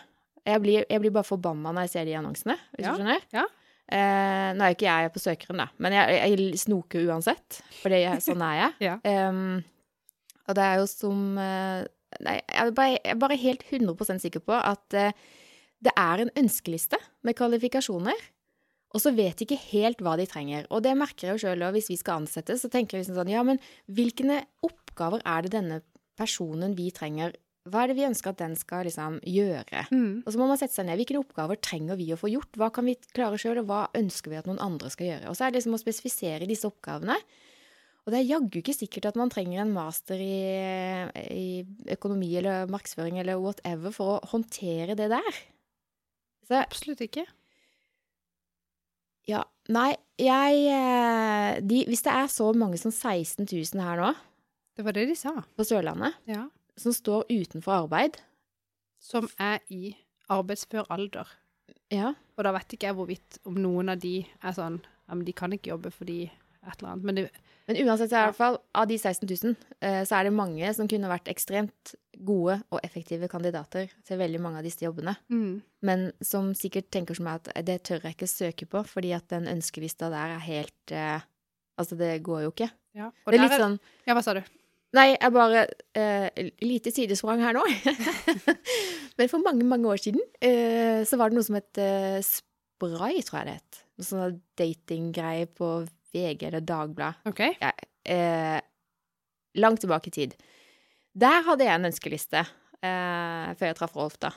Jeg blir, jeg blir bare forbanna når jeg ser de annonsene, hvis Ja, du skjønner. ja. Uh, nå er ikke jeg på søkeren, da, men jeg, jeg snoker uansett, for sånn er jeg. Ja. um, og det er jo som uh, Nei, jeg er bare, jeg er bare helt 100% sikker på at uh, det er en ønskeliste med kvalifikasjoner, og så vet de ikke helt hva de trenger. Og det merker jeg jo sjøl, og hvis vi skal ansette, så tenker jeg liksom sånn Ja, men hvilke oppgaver er det denne personen vi trenger Hva er det vi ønsker at den skal liksom gjøre? Mm. Og så må man sette seg ned. Hvilke oppgaver trenger vi å få gjort? Hva kan vi klare sjøl, og hva ønsker vi at noen andre skal gjøre? Og så er det liksom å spesifisere disse oppgavene. Og det er jaggu ikke sikkert at man trenger en master i, i økonomi eller markedsføring eller whatever for å håndtere det der. Så Absolutt ikke. ja, nei, jeg eh, de, Hvis det er så mange som 16 000 her nå, Det var det de sa. på Sørlandet, Ja. Som står utenfor arbeid Som er i arbeidsfør alder. Ja. Og da vet ikke jeg hvorvidt om noen av de er sånn Ja, men de kan ikke jobbe fordi et eller annet. Men det, Men uansett, så er det i hvert fall, av de 16 000, eh, så er det mange som kunne vært ekstremt gode og effektive kandidater til veldig mange av disse jobbene. mm. Men som sikkert tenker som meg at det tør jeg ikke søke på, fordi at den ønskelista der er helt eh, Altså, det går jo ikke. ja. Det er litt sånn Ja, hva sa du? Nei, jeg bare eh, Lite sidesprang her nå. Men for mange, mange år siden eh, så var det noe som het eh, Spray, tror jeg det het. Noe sånn datinggreie på VG eller Dagbladet. OK. Ja, eh, langt tilbake i tid. Der hadde jeg en ønskeliste eh, før jeg traff Rolf, da.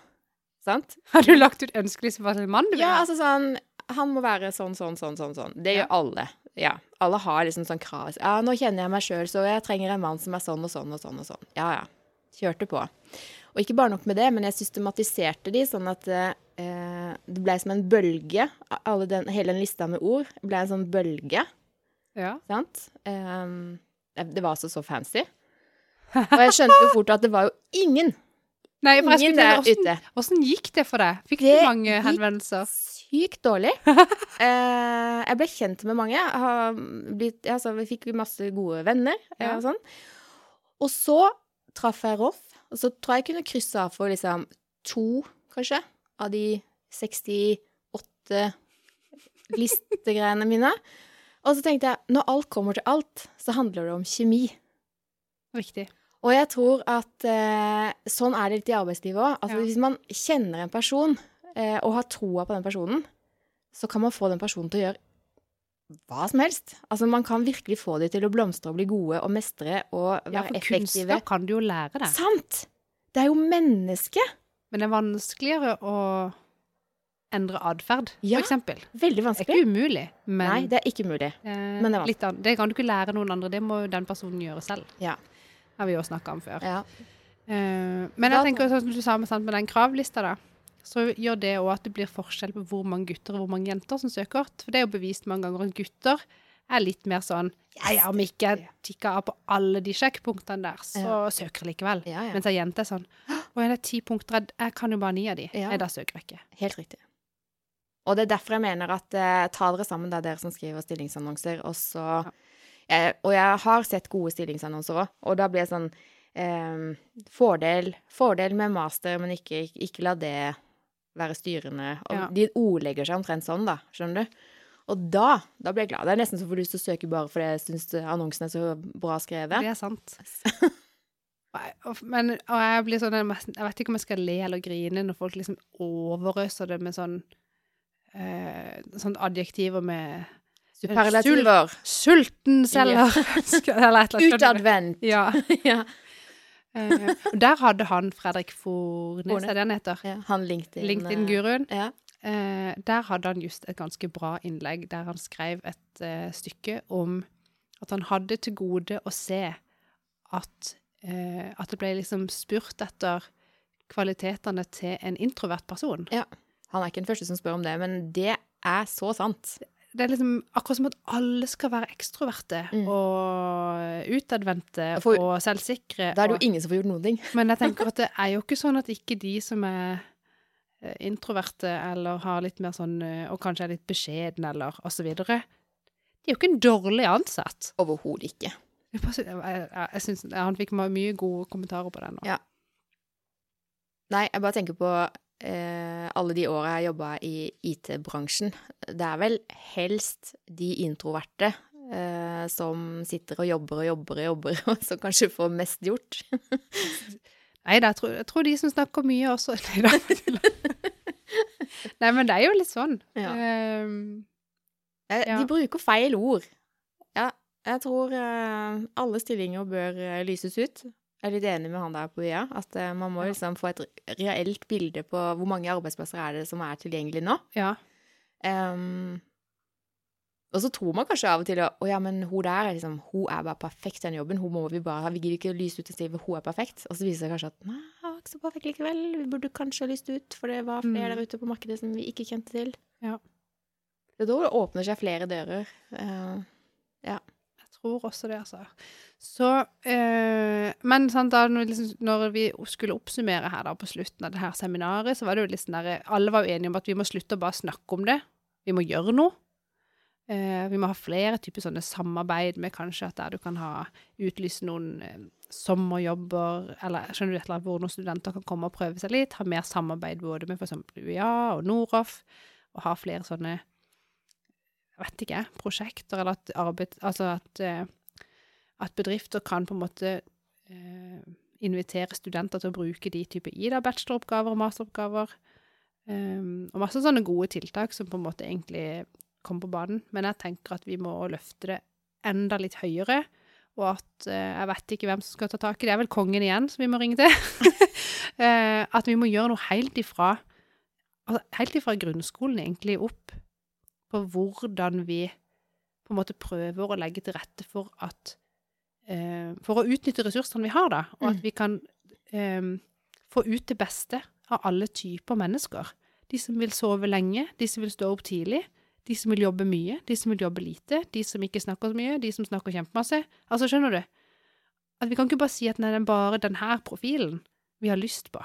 Sant? Har du lagt ut ønskeliste for en mann du Ja, altså sånn Han må være sånn, sånn, sånn, sånn. sånn. Det Ja. gjør alle. Ja. Alle har liksom sånn krav. Ja, nå kjenner jeg meg sjøl, så jeg trenger en mann som er sånn og sånn og sånn og sånn. Ja, ja. Kjørte på. Og ikke bare nok med det, men jeg systematiserte de sånn at eh, det ble som en bølge. Den, hele den lista med ord ble en sånn bølge. Ja. Sant? Eh, det det var altså så fancy. Og jeg skjønte jo fort at det var jo ingen, Nei, for ingen der ute. hvordan gikk det for deg? Fikk Det du mange henvendelser? Sykt dårlig. Eh, jeg ble kjent med mange. Har blitt, altså, vi fikk masse gode venner eh, Ja. og sånn. Og så traff jeg Rolf. og så tror jeg jeg kunne krysse av for liksom to, kanskje, av de 68 listegreiene mine. Og så tenkte jeg, når alt kommer til alt, så handler det om kjemi. Riktig. Og jeg tror at eh, sånn er det litt i arbeidslivet òg. Altså, Ja. Hvis man kjenner en person eh, og har troa på den personen, så kan man få den personen til å gjøre hva som helst. Altså Man kan virkelig få dem til å blomstre og bli gode og mestre og være Ja, for effektive. kunnskap kan du jo lære deg. Sant! Det er jo mennesket. Men det er vanskeligere å endre atferd, Ja, eksempel. Veldig Det er ikke umulig, men Nei, det er ikke umulig. eh, men det er litt an det kan du ikke lære noen andre. Det må den personen gjøre selv. Ja. Har vi jo snakka om før. Ja. Uh, men jeg tenker sånn som du sa med, med den kravlista, da. Så gjør det òg at det blir forskjell på hvor mange gutter og hvor mange jenter som søker. For det er jo bevist mange ganger at gutter er litt mer sånn Ja, ja, om ikke jeg tikker av på alle de sjekkpunktene der, så søker jeg likevel. Ja, ja. Mens ei jente er sånn Å, det er ti punkter, jeg, jeg kan jo bare ni av de. Ja. Nei, da søker jeg ikke. Helt riktig. Og det er derfor jeg mener at eh, ta dere sammen, det er dere som skriver stillingsannonser, og så eh, Og jeg har sett gode stillingsannonser òg, og da blir jeg sånn eh, fordel, fordel med master, men ikke, ikke la det være styrende. Og Ja. de ordlegger seg omtrent sånn, da. Skjønner du? Og da, da blir jeg glad. Det er nesten så får du lyst til å søke bare fordi jeg syns annonsen er så bra skrevet. Det er sant. Men og jeg blir sånn Jeg vet ikke om jeg skal le eller grine når folk liksom overøser det med sånn eh, Sånn adjektiver med Superlativer. Sulten selger eller. Utadvendt. Ja. ja. uh, der hadde han Fredrik Fornes, er det han heter? ja. Han LinkedIn. LinkedIn-guruen. Ja. uh, der hadde han just et ganske bra innlegg der han skrev et uh, stykke om at han hadde til gode å se at, eh, at det ble liksom spurt etter kvalitetene til en introvert person. Ja. Han er ikke den første som spør om det, men det er så sant. Det er liksom akkurat som at alle skal være ekstroverte Mm. og utadvendte og selvsikre. Da er det jo ingen som får gjort noen ting. Men jeg tenker at det er jo ikke sånn at ikke de som er eh, introverte eller har litt mer sånn eh, Og kanskje er litt beskjedne eller videre. De er jo ikke en dårlig ansatt. Overhodet ikke. Jeg, jeg, jeg, synes Han fikk mye gode kommentarer på den. Også. Ja. Nei, jeg bare tenker på alle de åra jeg jobba i IT-bransjen. Det er vel helst de introverte eh, som sitter og jobber og jobber og jobber, og som kanskje får mest gjort. Nei da, jeg tror, jeg tror de som snakker mye også Nei da. Nei, men det er jo litt sånn. Ja. Eh, Ja. De bruker feil ord. Ja, jeg tror eh, alle stillinger bør eh, lyses ut. Jeg er litt enig med han der på via, at eh, man må liksom få et reelt bilde på hvor mange arbeidsplasser er det som er tilgjengelig nå. ja. Um, og så tror man kanskje av og til at ja, men hun der er liksom, hun er bare perfekt den jobben. Hun må vi bare ha. Vi gidder ikke lyse ut en stilling hun er perfekt. Og så viser det kanskje at nei, hun var ikke så perfekt likevel. Vi burde kanskje ha lyst ut, for det var flere Mm. der ute på markedet som vi ikke kjente til. Ja. Det er da det åpner seg flere dører. Uh, Jeg tror også det, altså. Så eh, Men sant, da liksom, når vi skulle oppsummere her da på slutten av det her seminaret, så var det jo sånn der Alle var jo enige om at vi må slutte å bare snakke om det. Vi må gjøre noe. Eh, vi må ha flere typer sånne samarbeid med kanskje at der du kan ha utlyse noen eh, sommerjobber, eller skjønner du et eller annet hvor noen studenter kan komme og prøve seg litt. Ha mer samarbeid både med f.eks. UiA og Noroff, og ha flere sånne vet ikke, prosjekter, eller at arbeid Altså at, eh, at bedrifter kan på en måte eh, invitere studenter til å bruke de type IDA-bacheloroppgaver og masteroppgaver. Um, og masse sånne gode tiltak som på en måte egentlig kom på banen. Men jeg tenker at vi må løfte det enda litt høyere. Og at uh, jeg vet ikke hvem som skal ta tak i det. Det er vel kongen igjen som vi må ringe til. uh, at vi må gjøre noe helt ifra altså helt ifra grunnskolen egentlig opp på hvordan vi på en måte prøver å legge til rette for at eh, For å utnytte ressursene vi har, da, og at Mm. vi kan eh, få ut det beste av alle typer mennesker. De som vil sove lenge, de som vil stå opp tidlig, de som vil jobbe mye, de som vil jobbe lite, de som ikke snakker så mye, de som snakker kjempemasse. Altså, skjønner du? At vi kan ikke bare si at nei, det er bare denne profilen vi har lyst på.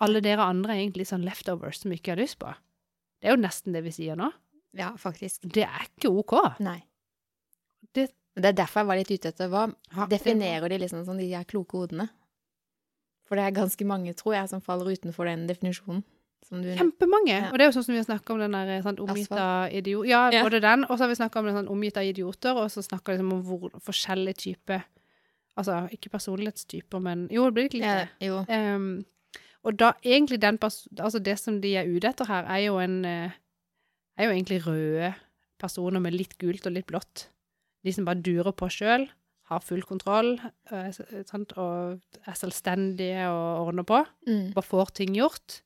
Alle dere andre er egentlig sånn leftovers som vi ikke har lyst på. Det er jo nesten det vi sier nå. Ja, faktisk. Det er ikke OK. Nei. Det- det er derfor jeg var litt ute etter hva ha, definerer de liksom som de her kloke hodene. For det er ganske mange, tror jeg, som faller utenfor den definisjonen. Som du Kjempemange. Ja. Og det er jo sånn som vi har snakka om den der sånn, omgitt av idioter. Ja, Ja. både den, og så har vi snakka om den sånn omgitt av idioter, og så snakka liksom om hvor forskjellige typer Altså ikke personlighetstyper, men Jo, det blir ikke litt ja, det. Jo. um, og da egentlig den pers Altså det som de er ute etter her, er jo en eh, Er jo egentlig røde personer med litt gult og litt blått. De som bare durer på sjøl, har full kontroll eh, sant, og er selvstendige og ordner på. Mm. Bare får ting gjort.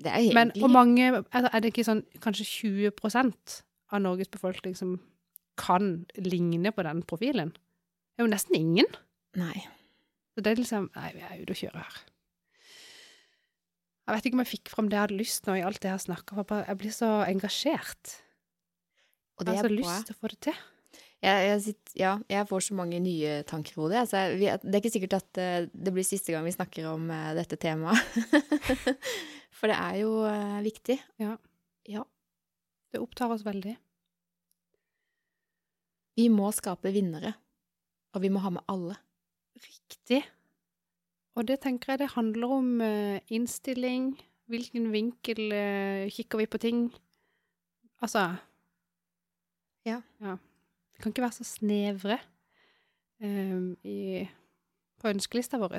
Det er Men hvor mange Er er det ikke sånn kanskje 20% av Norges befolkning som kan ligne på den profilen? Det er jo nesten ingen. Nei. Så det er liksom Nei, vi er ute og kjører her. Jeg vet ikke om jeg fikk fram det jeg hadde lyst nå i alt det jeg har snakka om. Jeg blir så engasjert. Og Jeg har så bra. lyst til å få det til. Jeg, jeg, sitter, ja, jeg får så mange nye tanker i hodet. Altså, det er ikke sikkert at eh, det blir siste gang vi snakker om eh, dette temaet. For det er jo eh, viktig. Det opptar oss veldig. Vi må skape vinnere. Og vi må ha med alle. Riktig. Og det tenker jeg det handler om eh, innstilling. Hvilken vinkel eh, kikker vi på ting? Altså Ja. Vi kan ikke være så snevre um, i, på ønskelista vår.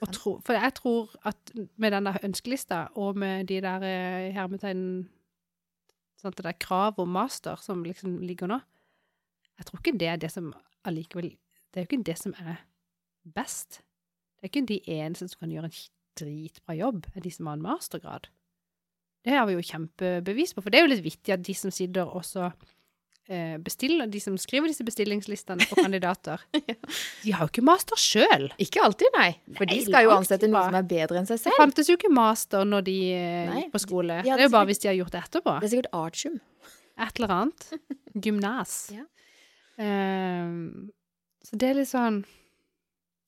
Og tro, for jeg tror at med den der ønskelista, og med de der hermetegn sånn, Det der krav om master som liksom ligger nå, jeg tror ikke det er det som allikevel Det er jo ikke det som er best. Det er ikke de eneste som kan gjøre en dritbra jobb, er de som har en mastergrad. Det har vi jo kjempebevis på, for det er jo litt vittig at de som sitter og så eh, bestiller, de som skriver disse bestillingslistene for kandidater, de har jo ikke master sjøl. Ikke alltid, nei. For de skal jo ansette noen som er bedre enn seg selv. Det fantes jo ikke master når de eh, Nei, gikk på skole. de de det er jo bare sikkert- hvis de har gjort det etterpå. Det er sikkert artium. Et eller annet. Gymnas. Ja. um, så det er litt sånn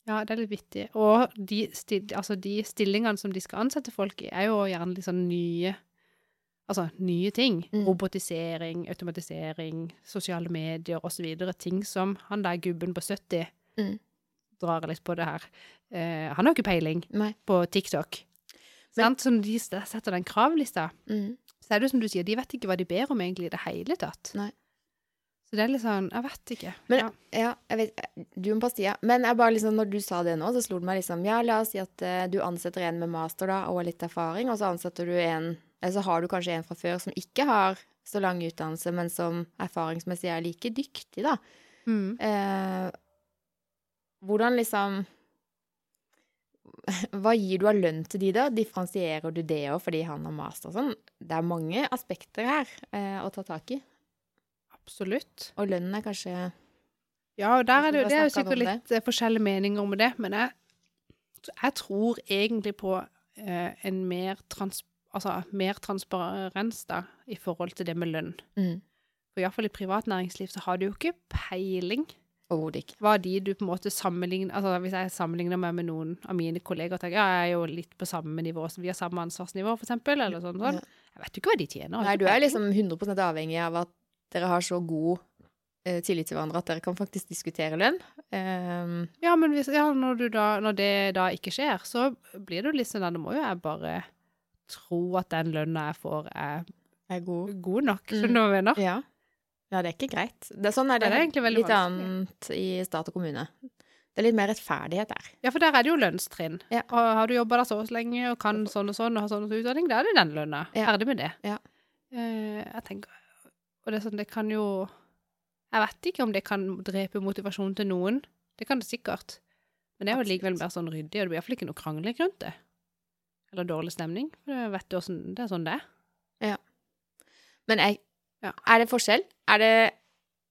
Ja, det er litt vittig. Og de, sti, altså de stillingene som de skal ansette folk i, er jo gjerne litt sånn nye Altså nye ting. Mm. Robotisering, automatisering, sosiale medier osv. Ting som han der gubben på 70 Mm. drar litt på det her. Eh, han har jo ikke peiling Nei. på TikTok. Sant? Så når de setter den kravlista, Mm. så er det jo som du sier, de vet ikke hva de ber om egentlig i det hele tatt. Nei. Så det er litt sånn Jeg vet ikke. Men- ja. Ja, jeg vet Du om pastilla. Men jeg bare liksom, når du sa det nå, så slo det meg liksom Ja, la oss si at uh, du ansetter en med master da, og litt erfaring, og så ansetter du en Eller så har du kanskje en fra før som ikke har så lang utdannelse, men som erfaringsmessig er like dyktig, da. Mm. Uh, hvordan liksom Hva gir du av lønn til de, da? Differensierer du det òg fordi han har master og sånn? Det er mange aspekter her eh, å ta tak i. Absolutt. Og lønnen er kanskje Ja, og er det, det er jo sikkert litt det. forskjellige meninger om det, men jeg, jeg tror egentlig på eh, en mer, trans, altså, mer transparens da, i forhold til det med lønn. mm. For iallfall i privat næringsliv så har du jo ikke peiling Overhodet ikke. hva de du på en måte sammenligner Altså hvis jeg sammenligner meg med noen av mine kolleger og tenker ja, jeg er jo litt på samme nivå, så vi har samme ansvarsnivå, for eksempel, eller sånn, sånn. Jeg vet jo ikke hva de tjener. Nei, du er liksom 100 avhengig av at dere har så god eh, tillit til hverandre at dere kan faktisk diskutere lønn. Um, Ja, men hvis, ja, når, du da, når det da ikke skjer, så blir det jo litt sånn at da må jo jeg bare tro at den lønna jeg får, er er god. god nok. Mm. Skjønner du hva jeg mener? Ja. ja, det er ikke greit. Det sånn er det, det er egentlig litt annet i stat og kommune. Det er litt mer rettferdighet der. Ja, for der er det jo lønnstrinn. Ja. Og har du jobba der så lenge og kan sånn og sånn og har sånn og sånn utdanning, da er det den lønna. Ja. Ferdig med det. Ja. Uh, jeg tenker Og det er sånn, det kan jo Jeg vet ikke om det kan drepe motivasjonen til noen. Det kan det sikkert. Men det er jo likevel mer sånn ryddig, og det blir iallfall ikke noe krangling rundt det. Eller dårlig stemning. For det vet du åssen Det er sånn det er. Men jeg, Ja. er det forskjell? Er det,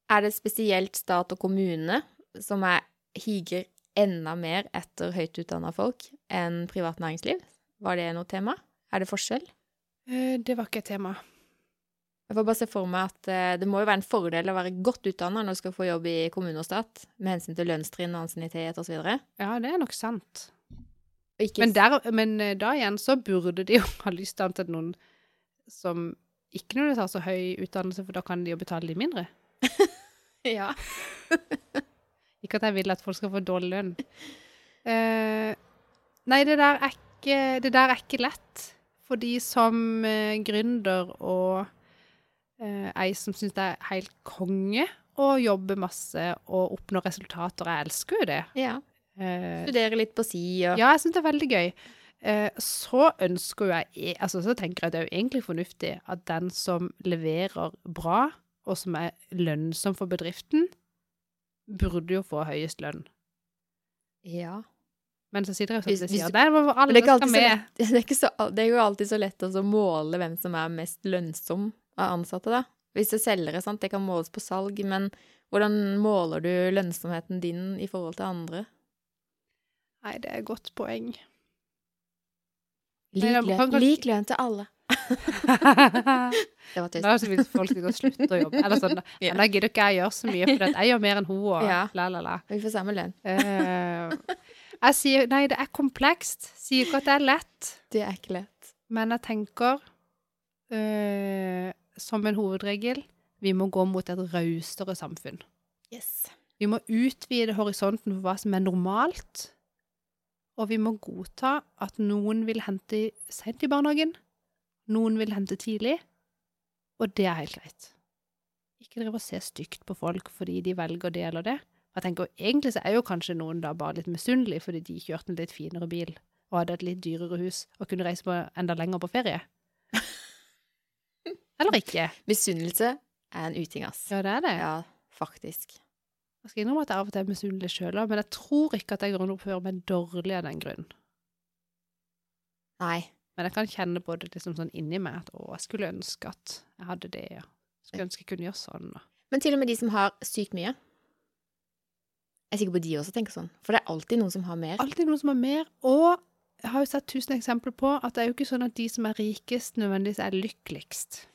er det spesielt stat og kommune som er higer enda mer etter høyt utdanna folk enn privat næringsliv? Var det noe tema? Er det forskjell? Eh, det var ikke et tema. Jeg får bare se for meg at eh, det må jo være en fordel å være godt utdanna når du skal få jobb i kommune og stat, med hensyn til lønnstrinn og ansiennitet osv. Ja, det er nok sant. Men, der, men eh, da igjen så burde de jo ha lyst til å ansette noen som ikke nødvendigvis har så høy utdannelse, for da kan de jo betale litt mindre. Ja. Ikke at jeg vil at folk skal få dårlig lønn. Uh, nei, det der, er ikke, det der er ikke lett. Fordi som eh, gründer og eh, ei som syns det er helt konge å jobbe masse og oppnå resultater, jeg elsker jo det. ja. Eh, Studere litt på si og Ja, jeg syns det er veldig gøy. Eh, så ønsker jeg e- Altså, så tenker jeg at det er jo egentlig fornuftig at den som leverer bra, og som er lønnsom for bedriften, burde jo få høyest lønn. Ja. Men så sitter jeg og hvis sier du- at nei, alle skal med. så det, er ikke så, det er jo alltid så lett å måle hvem som er mest lønnsom av ansatte, da. Hvis det er selgere, sant, det kan måles på salg, men hvordan måler du lønnsomheten din i forhold til andre? Nei, det er et godt poeng. Lik lønn, lik lønn til alle. Det var er det hvis folk skal slutte å jobbe. Eller sånn, Ja. men da gidder ikke jeg gjøre så mye, for jeg gjør mer enn hun, og Ja. la, la, la. Vi får samme lønn. Uh, jeg sier nei, det er komplekst. Sier ikke at det er lett. Det er ikke lett. Men jeg tenker, eh, som en hovedregel, vi må gå mot et rausere samfunn. Yes. Vi må utvide horisonten for hva som er normalt. Og vi må godta at noen vil hente sent i barnehagen, noen vil hente tidlig, og det er helt greit. Ikke drive og se stygt på folk fordi de velger det eller det. Jeg tenker, Egentlig så er jo kanskje noen da bare litt misunnelige fordi de kjørte en litt finere bil og hadde et litt dyrere hus og kunne reise på enda lenger på ferie. Eller ikke? Misunnelse er en uting, ass. Ja, det er det. Ja, faktisk. Jeg skal innrømme at jeg av og til er misunnelig sjøl men jeg tror ikke at jeg grunnoppfører meg dårlig av den grunn. Nei. Men jeg kan kjenne på det liksom sånn inni meg at å, jeg skulle ønske at jeg hadde det, Jeg skulle ønske jeg kunne gjøre sånn. Da. Men til og med de som har sykt mye. Jeg er sikker på de også tenker sånn. For det er alltid noen som har mer. Alltid noen som har mer, og jeg har jo sett tusen eksempler på at det er jo ikke sånn at de som er rikest, nødvendigvis er lykkeligst.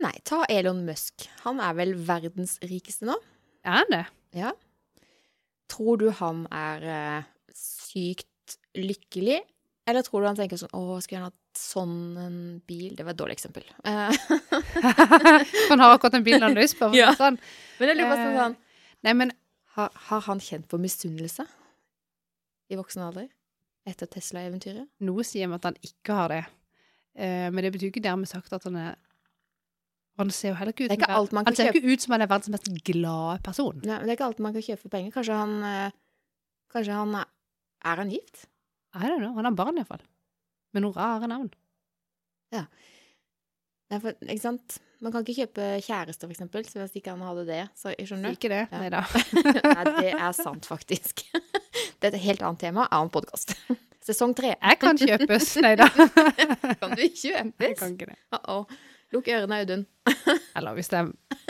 Nei, ta Elon Musk. Han er vel verdens rikeste nå? Er han det? Ja. Tror du han er eh, sykt lykkelig? Eller tror du han tenker sånn Å, skulle gjerne hatt sånn en bil? Det var et dårlig eksempel. Han har akkurat en bil han har lyst på. Ja. Sånn. men jeg lurer på sånn, Eh. sånn Nei, men har, har han kjent på misunnelse i voksen alder? Etter Tesla-eventyret? noe sier meg at han ikke har det. Eh, men det betyr ikke dermed sagt at han er han ser jo heller ikke ut som Han ser ikke ut som han er verdens mest glade person. Nei, men det er ikke alt man kan kjøpe for penger. Kanskje han eh, Kanskje han er Er han gift? Jeg vet ikke, Han har barn, iallfall. Med noen rare navn. Nei, for, ikke sant? Man kan ikke kjøpe kjæreste, for eksempel, så hvis ikke han hadde det, så skjønner du? Ikke det? Ja. Nei da. Nei, det er sant, faktisk. Det er et helt annet tema, annen podkast. Sesong tre. Jeg kan kjøpes. Nei da. Kan du Jeg kjøpes? kan ikke det. Uh-oh. Lukk ørene, Audun. Eller hvis, det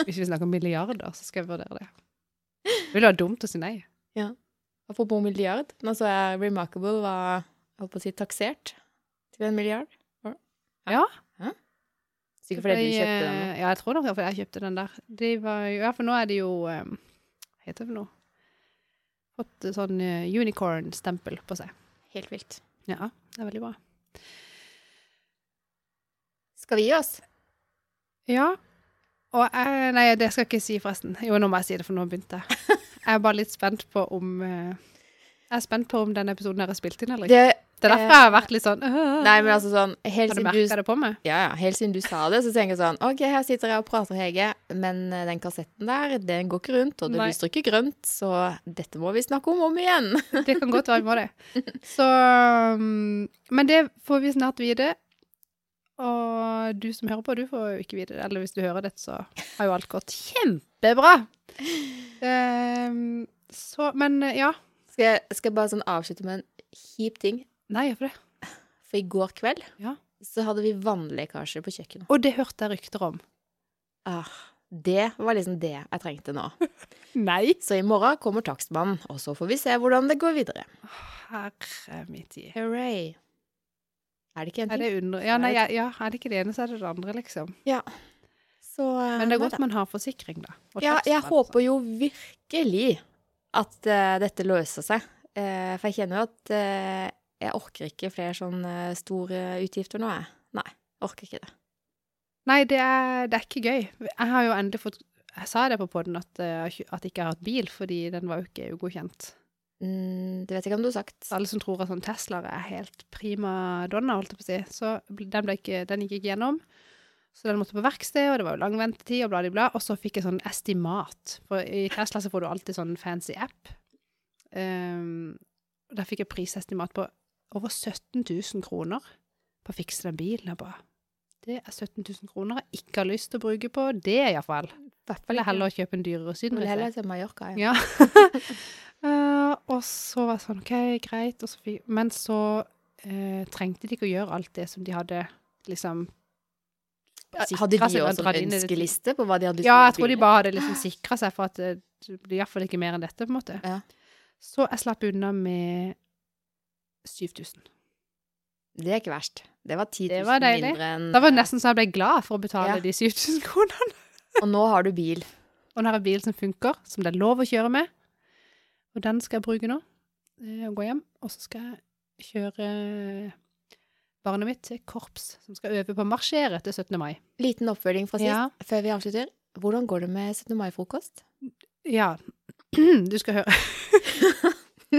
hvis vi snakker milliarder, så skal jeg vurdere det. Det ville være dumt å si nei. Ja. Apropos milliard. Nå så jeg Remarkable var holdt på å si, taksert til en milliard. Ja. Sikkert fordi du kjøpte den. nå. Ja, jeg tror nok fordi jeg kjøpte den der. De var, jo- ja, for nå er de jo um, Hva heter det for noe? Fått eh, sånn eh, unicorn-stempel på seg. Helt vilt. Ja, det er veldig bra. Skal vi gi oss? Ja. Og jeg, nei, det skal jeg ikke si, forresten. Jo, nå må jeg si det, for nå begynte jeg. Jeg er bare litt spent på om eh, Jeg er spent på om denne episoden her er spilt inn eller ikke. Det, Det er derfor jeg har vært litt sånn øh, nei, men altså sånn helt Har du merka det på meg? ja, ja, helt siden du sa det, så tenker jeg sånn OK, her sitter jeg og prater, Hege, men eh, den kassetten der, den går ikke rundt, og det lyser ikke grønt, så dette må vi snakke om om igjen. Det kan godt være vi må det. Så um, Men det får vi snart vite. Og du som hører på, du får jo ikke vite det. Eller hvis du hører dette, så har jo alt gått kjempebra. Um, så Men eh, ja. Skal jeg, skal jeg bare sånn avslutte med en kjip ting? Nei, gjør det? For i går kveld Ja. så hadde vi vannlekkasje på kjøkkenet. Og det hørte jeg rykter om. Ah, det var liksom det jeg trengte nå. Nei. Så i morgen kommer takstmannen, og så får vi se hvordan det går videre. Herre min tid. Hooray. Er det ikke en Er ting? det under... Ja, nei, ja, ja, er det ikke det ene, så er det det andre, liksom. Så, eh, Men det er godt man har forsikring, da. Ja, jeg altså. håper jo virkelig at uh, dette løser seg. Uh, for jeg kjenner jo at uh, jeg orker ikke flere sånne store utgifter nå, jeg. Nei, orker ikke det. Nei, det er, det er ikke gøy. Jeg har jo endelig fått Jeg sa det på poden at, at jeg ikke har hatt bil, fordi den var jo ikke EU-godkjent. Mm, det vet jeg ikke om du har sagt. Alle som tror at sånn Teslaer er helt prima donna, holdt jeg på å si, så den, ikke, den gikk ikke gjennom. Så den måtte på verksted, og det var jo lang ventetid, og bla, bla, bla. Og så fikk jeg sånn estimat. For i Tesla så får du alltid sånn fancy app. Um, der fikk jeg prisestimat på over 17 000 kroner på å fikse den bilen. Jeg bare Det er 17 000 kroner jeg ikke har lyst til å bruke på det, iallfall. Vil jeg heller kjøpe en dyrere Vil sydenreise. heller til Mallorca, ja. Ja. Eh, og så var det sånn, OK, greit. Så fikk, men så uh, trengte de ikke å gjøre alt det som de hadde liksom Hadde de også en ønskeliste på hva de hadde Ja, jeg tror de bare hadde liksom sikra seg for at det, det blir iallfall ikke mer enn dette, på en måte. Ja. Så jeg slapp unna med 7000. Det er ikke verst. Det var 10 000 var mindre enn Da var det nesten så jeg ble glad for å betale Ja. de 7000 kronene. Og nå har du bil. Og nå har jeg bil som funker, som det er lov å kjøre med. Og den skal jeg bruke nå. eh, Og gå hjem. Og så skal jeg kjøre barnet mitt til korps, som skal øve på å marsjere etter 17. mai. Liten oppfølging fra sist, Ja. før vi avslutter. Hvordan går det med 17. mai-frokost? Ja, du skal høre.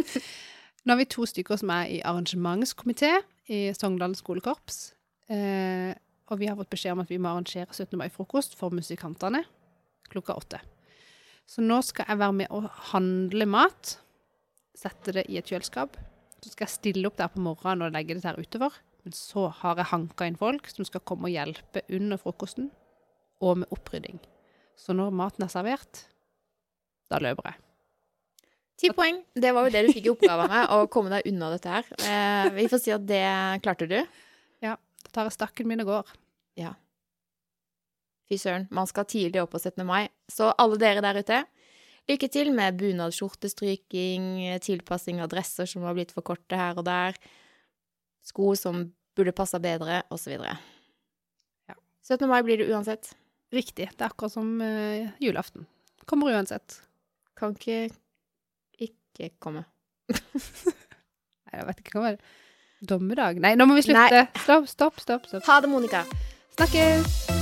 Nå har vi to stykker som er i arrangementskomité i Sogndalen skolekorps. Eh, og vi har fått beskjed om at vi må arrangere 17. mai-frokost for musikantene klokka åtte. Så nå skal jeg være med og handle mat. Sette det i et kjøleskap. Så skal jeg stille opp der på morgenen og legge det der utover. Men så har jeg hanka inn folk som skal komme og hjelpe under frokosten, og med opprydding. Så når maten er servert, da løper jeg. Ti poeng. Det var jo det du fikk i oppgave med, å komme deg unna dette her. Eh, vi får si at det klarte du. Ja. Da tar jeg stakken min og går. Fy søren, man skal tidlig opp på 17. mai. Så alle dere der ute, lykke til med bunadsskjortestryking, tilpassing av dresser som har blitt for korte her og der, sko som burde passa bedre, osv. Ja. 17. mai blir det uansett. Riktig. Det er akkurat som uh, julaften. Kommer uansett. Kan ikke ikke komme. Nei, jeg vet ikke hva det er. Dommedag? Nei, nå må vi slutte. Stopp, stopp, stopp. stopp. Ha det, Monica. Snakkes!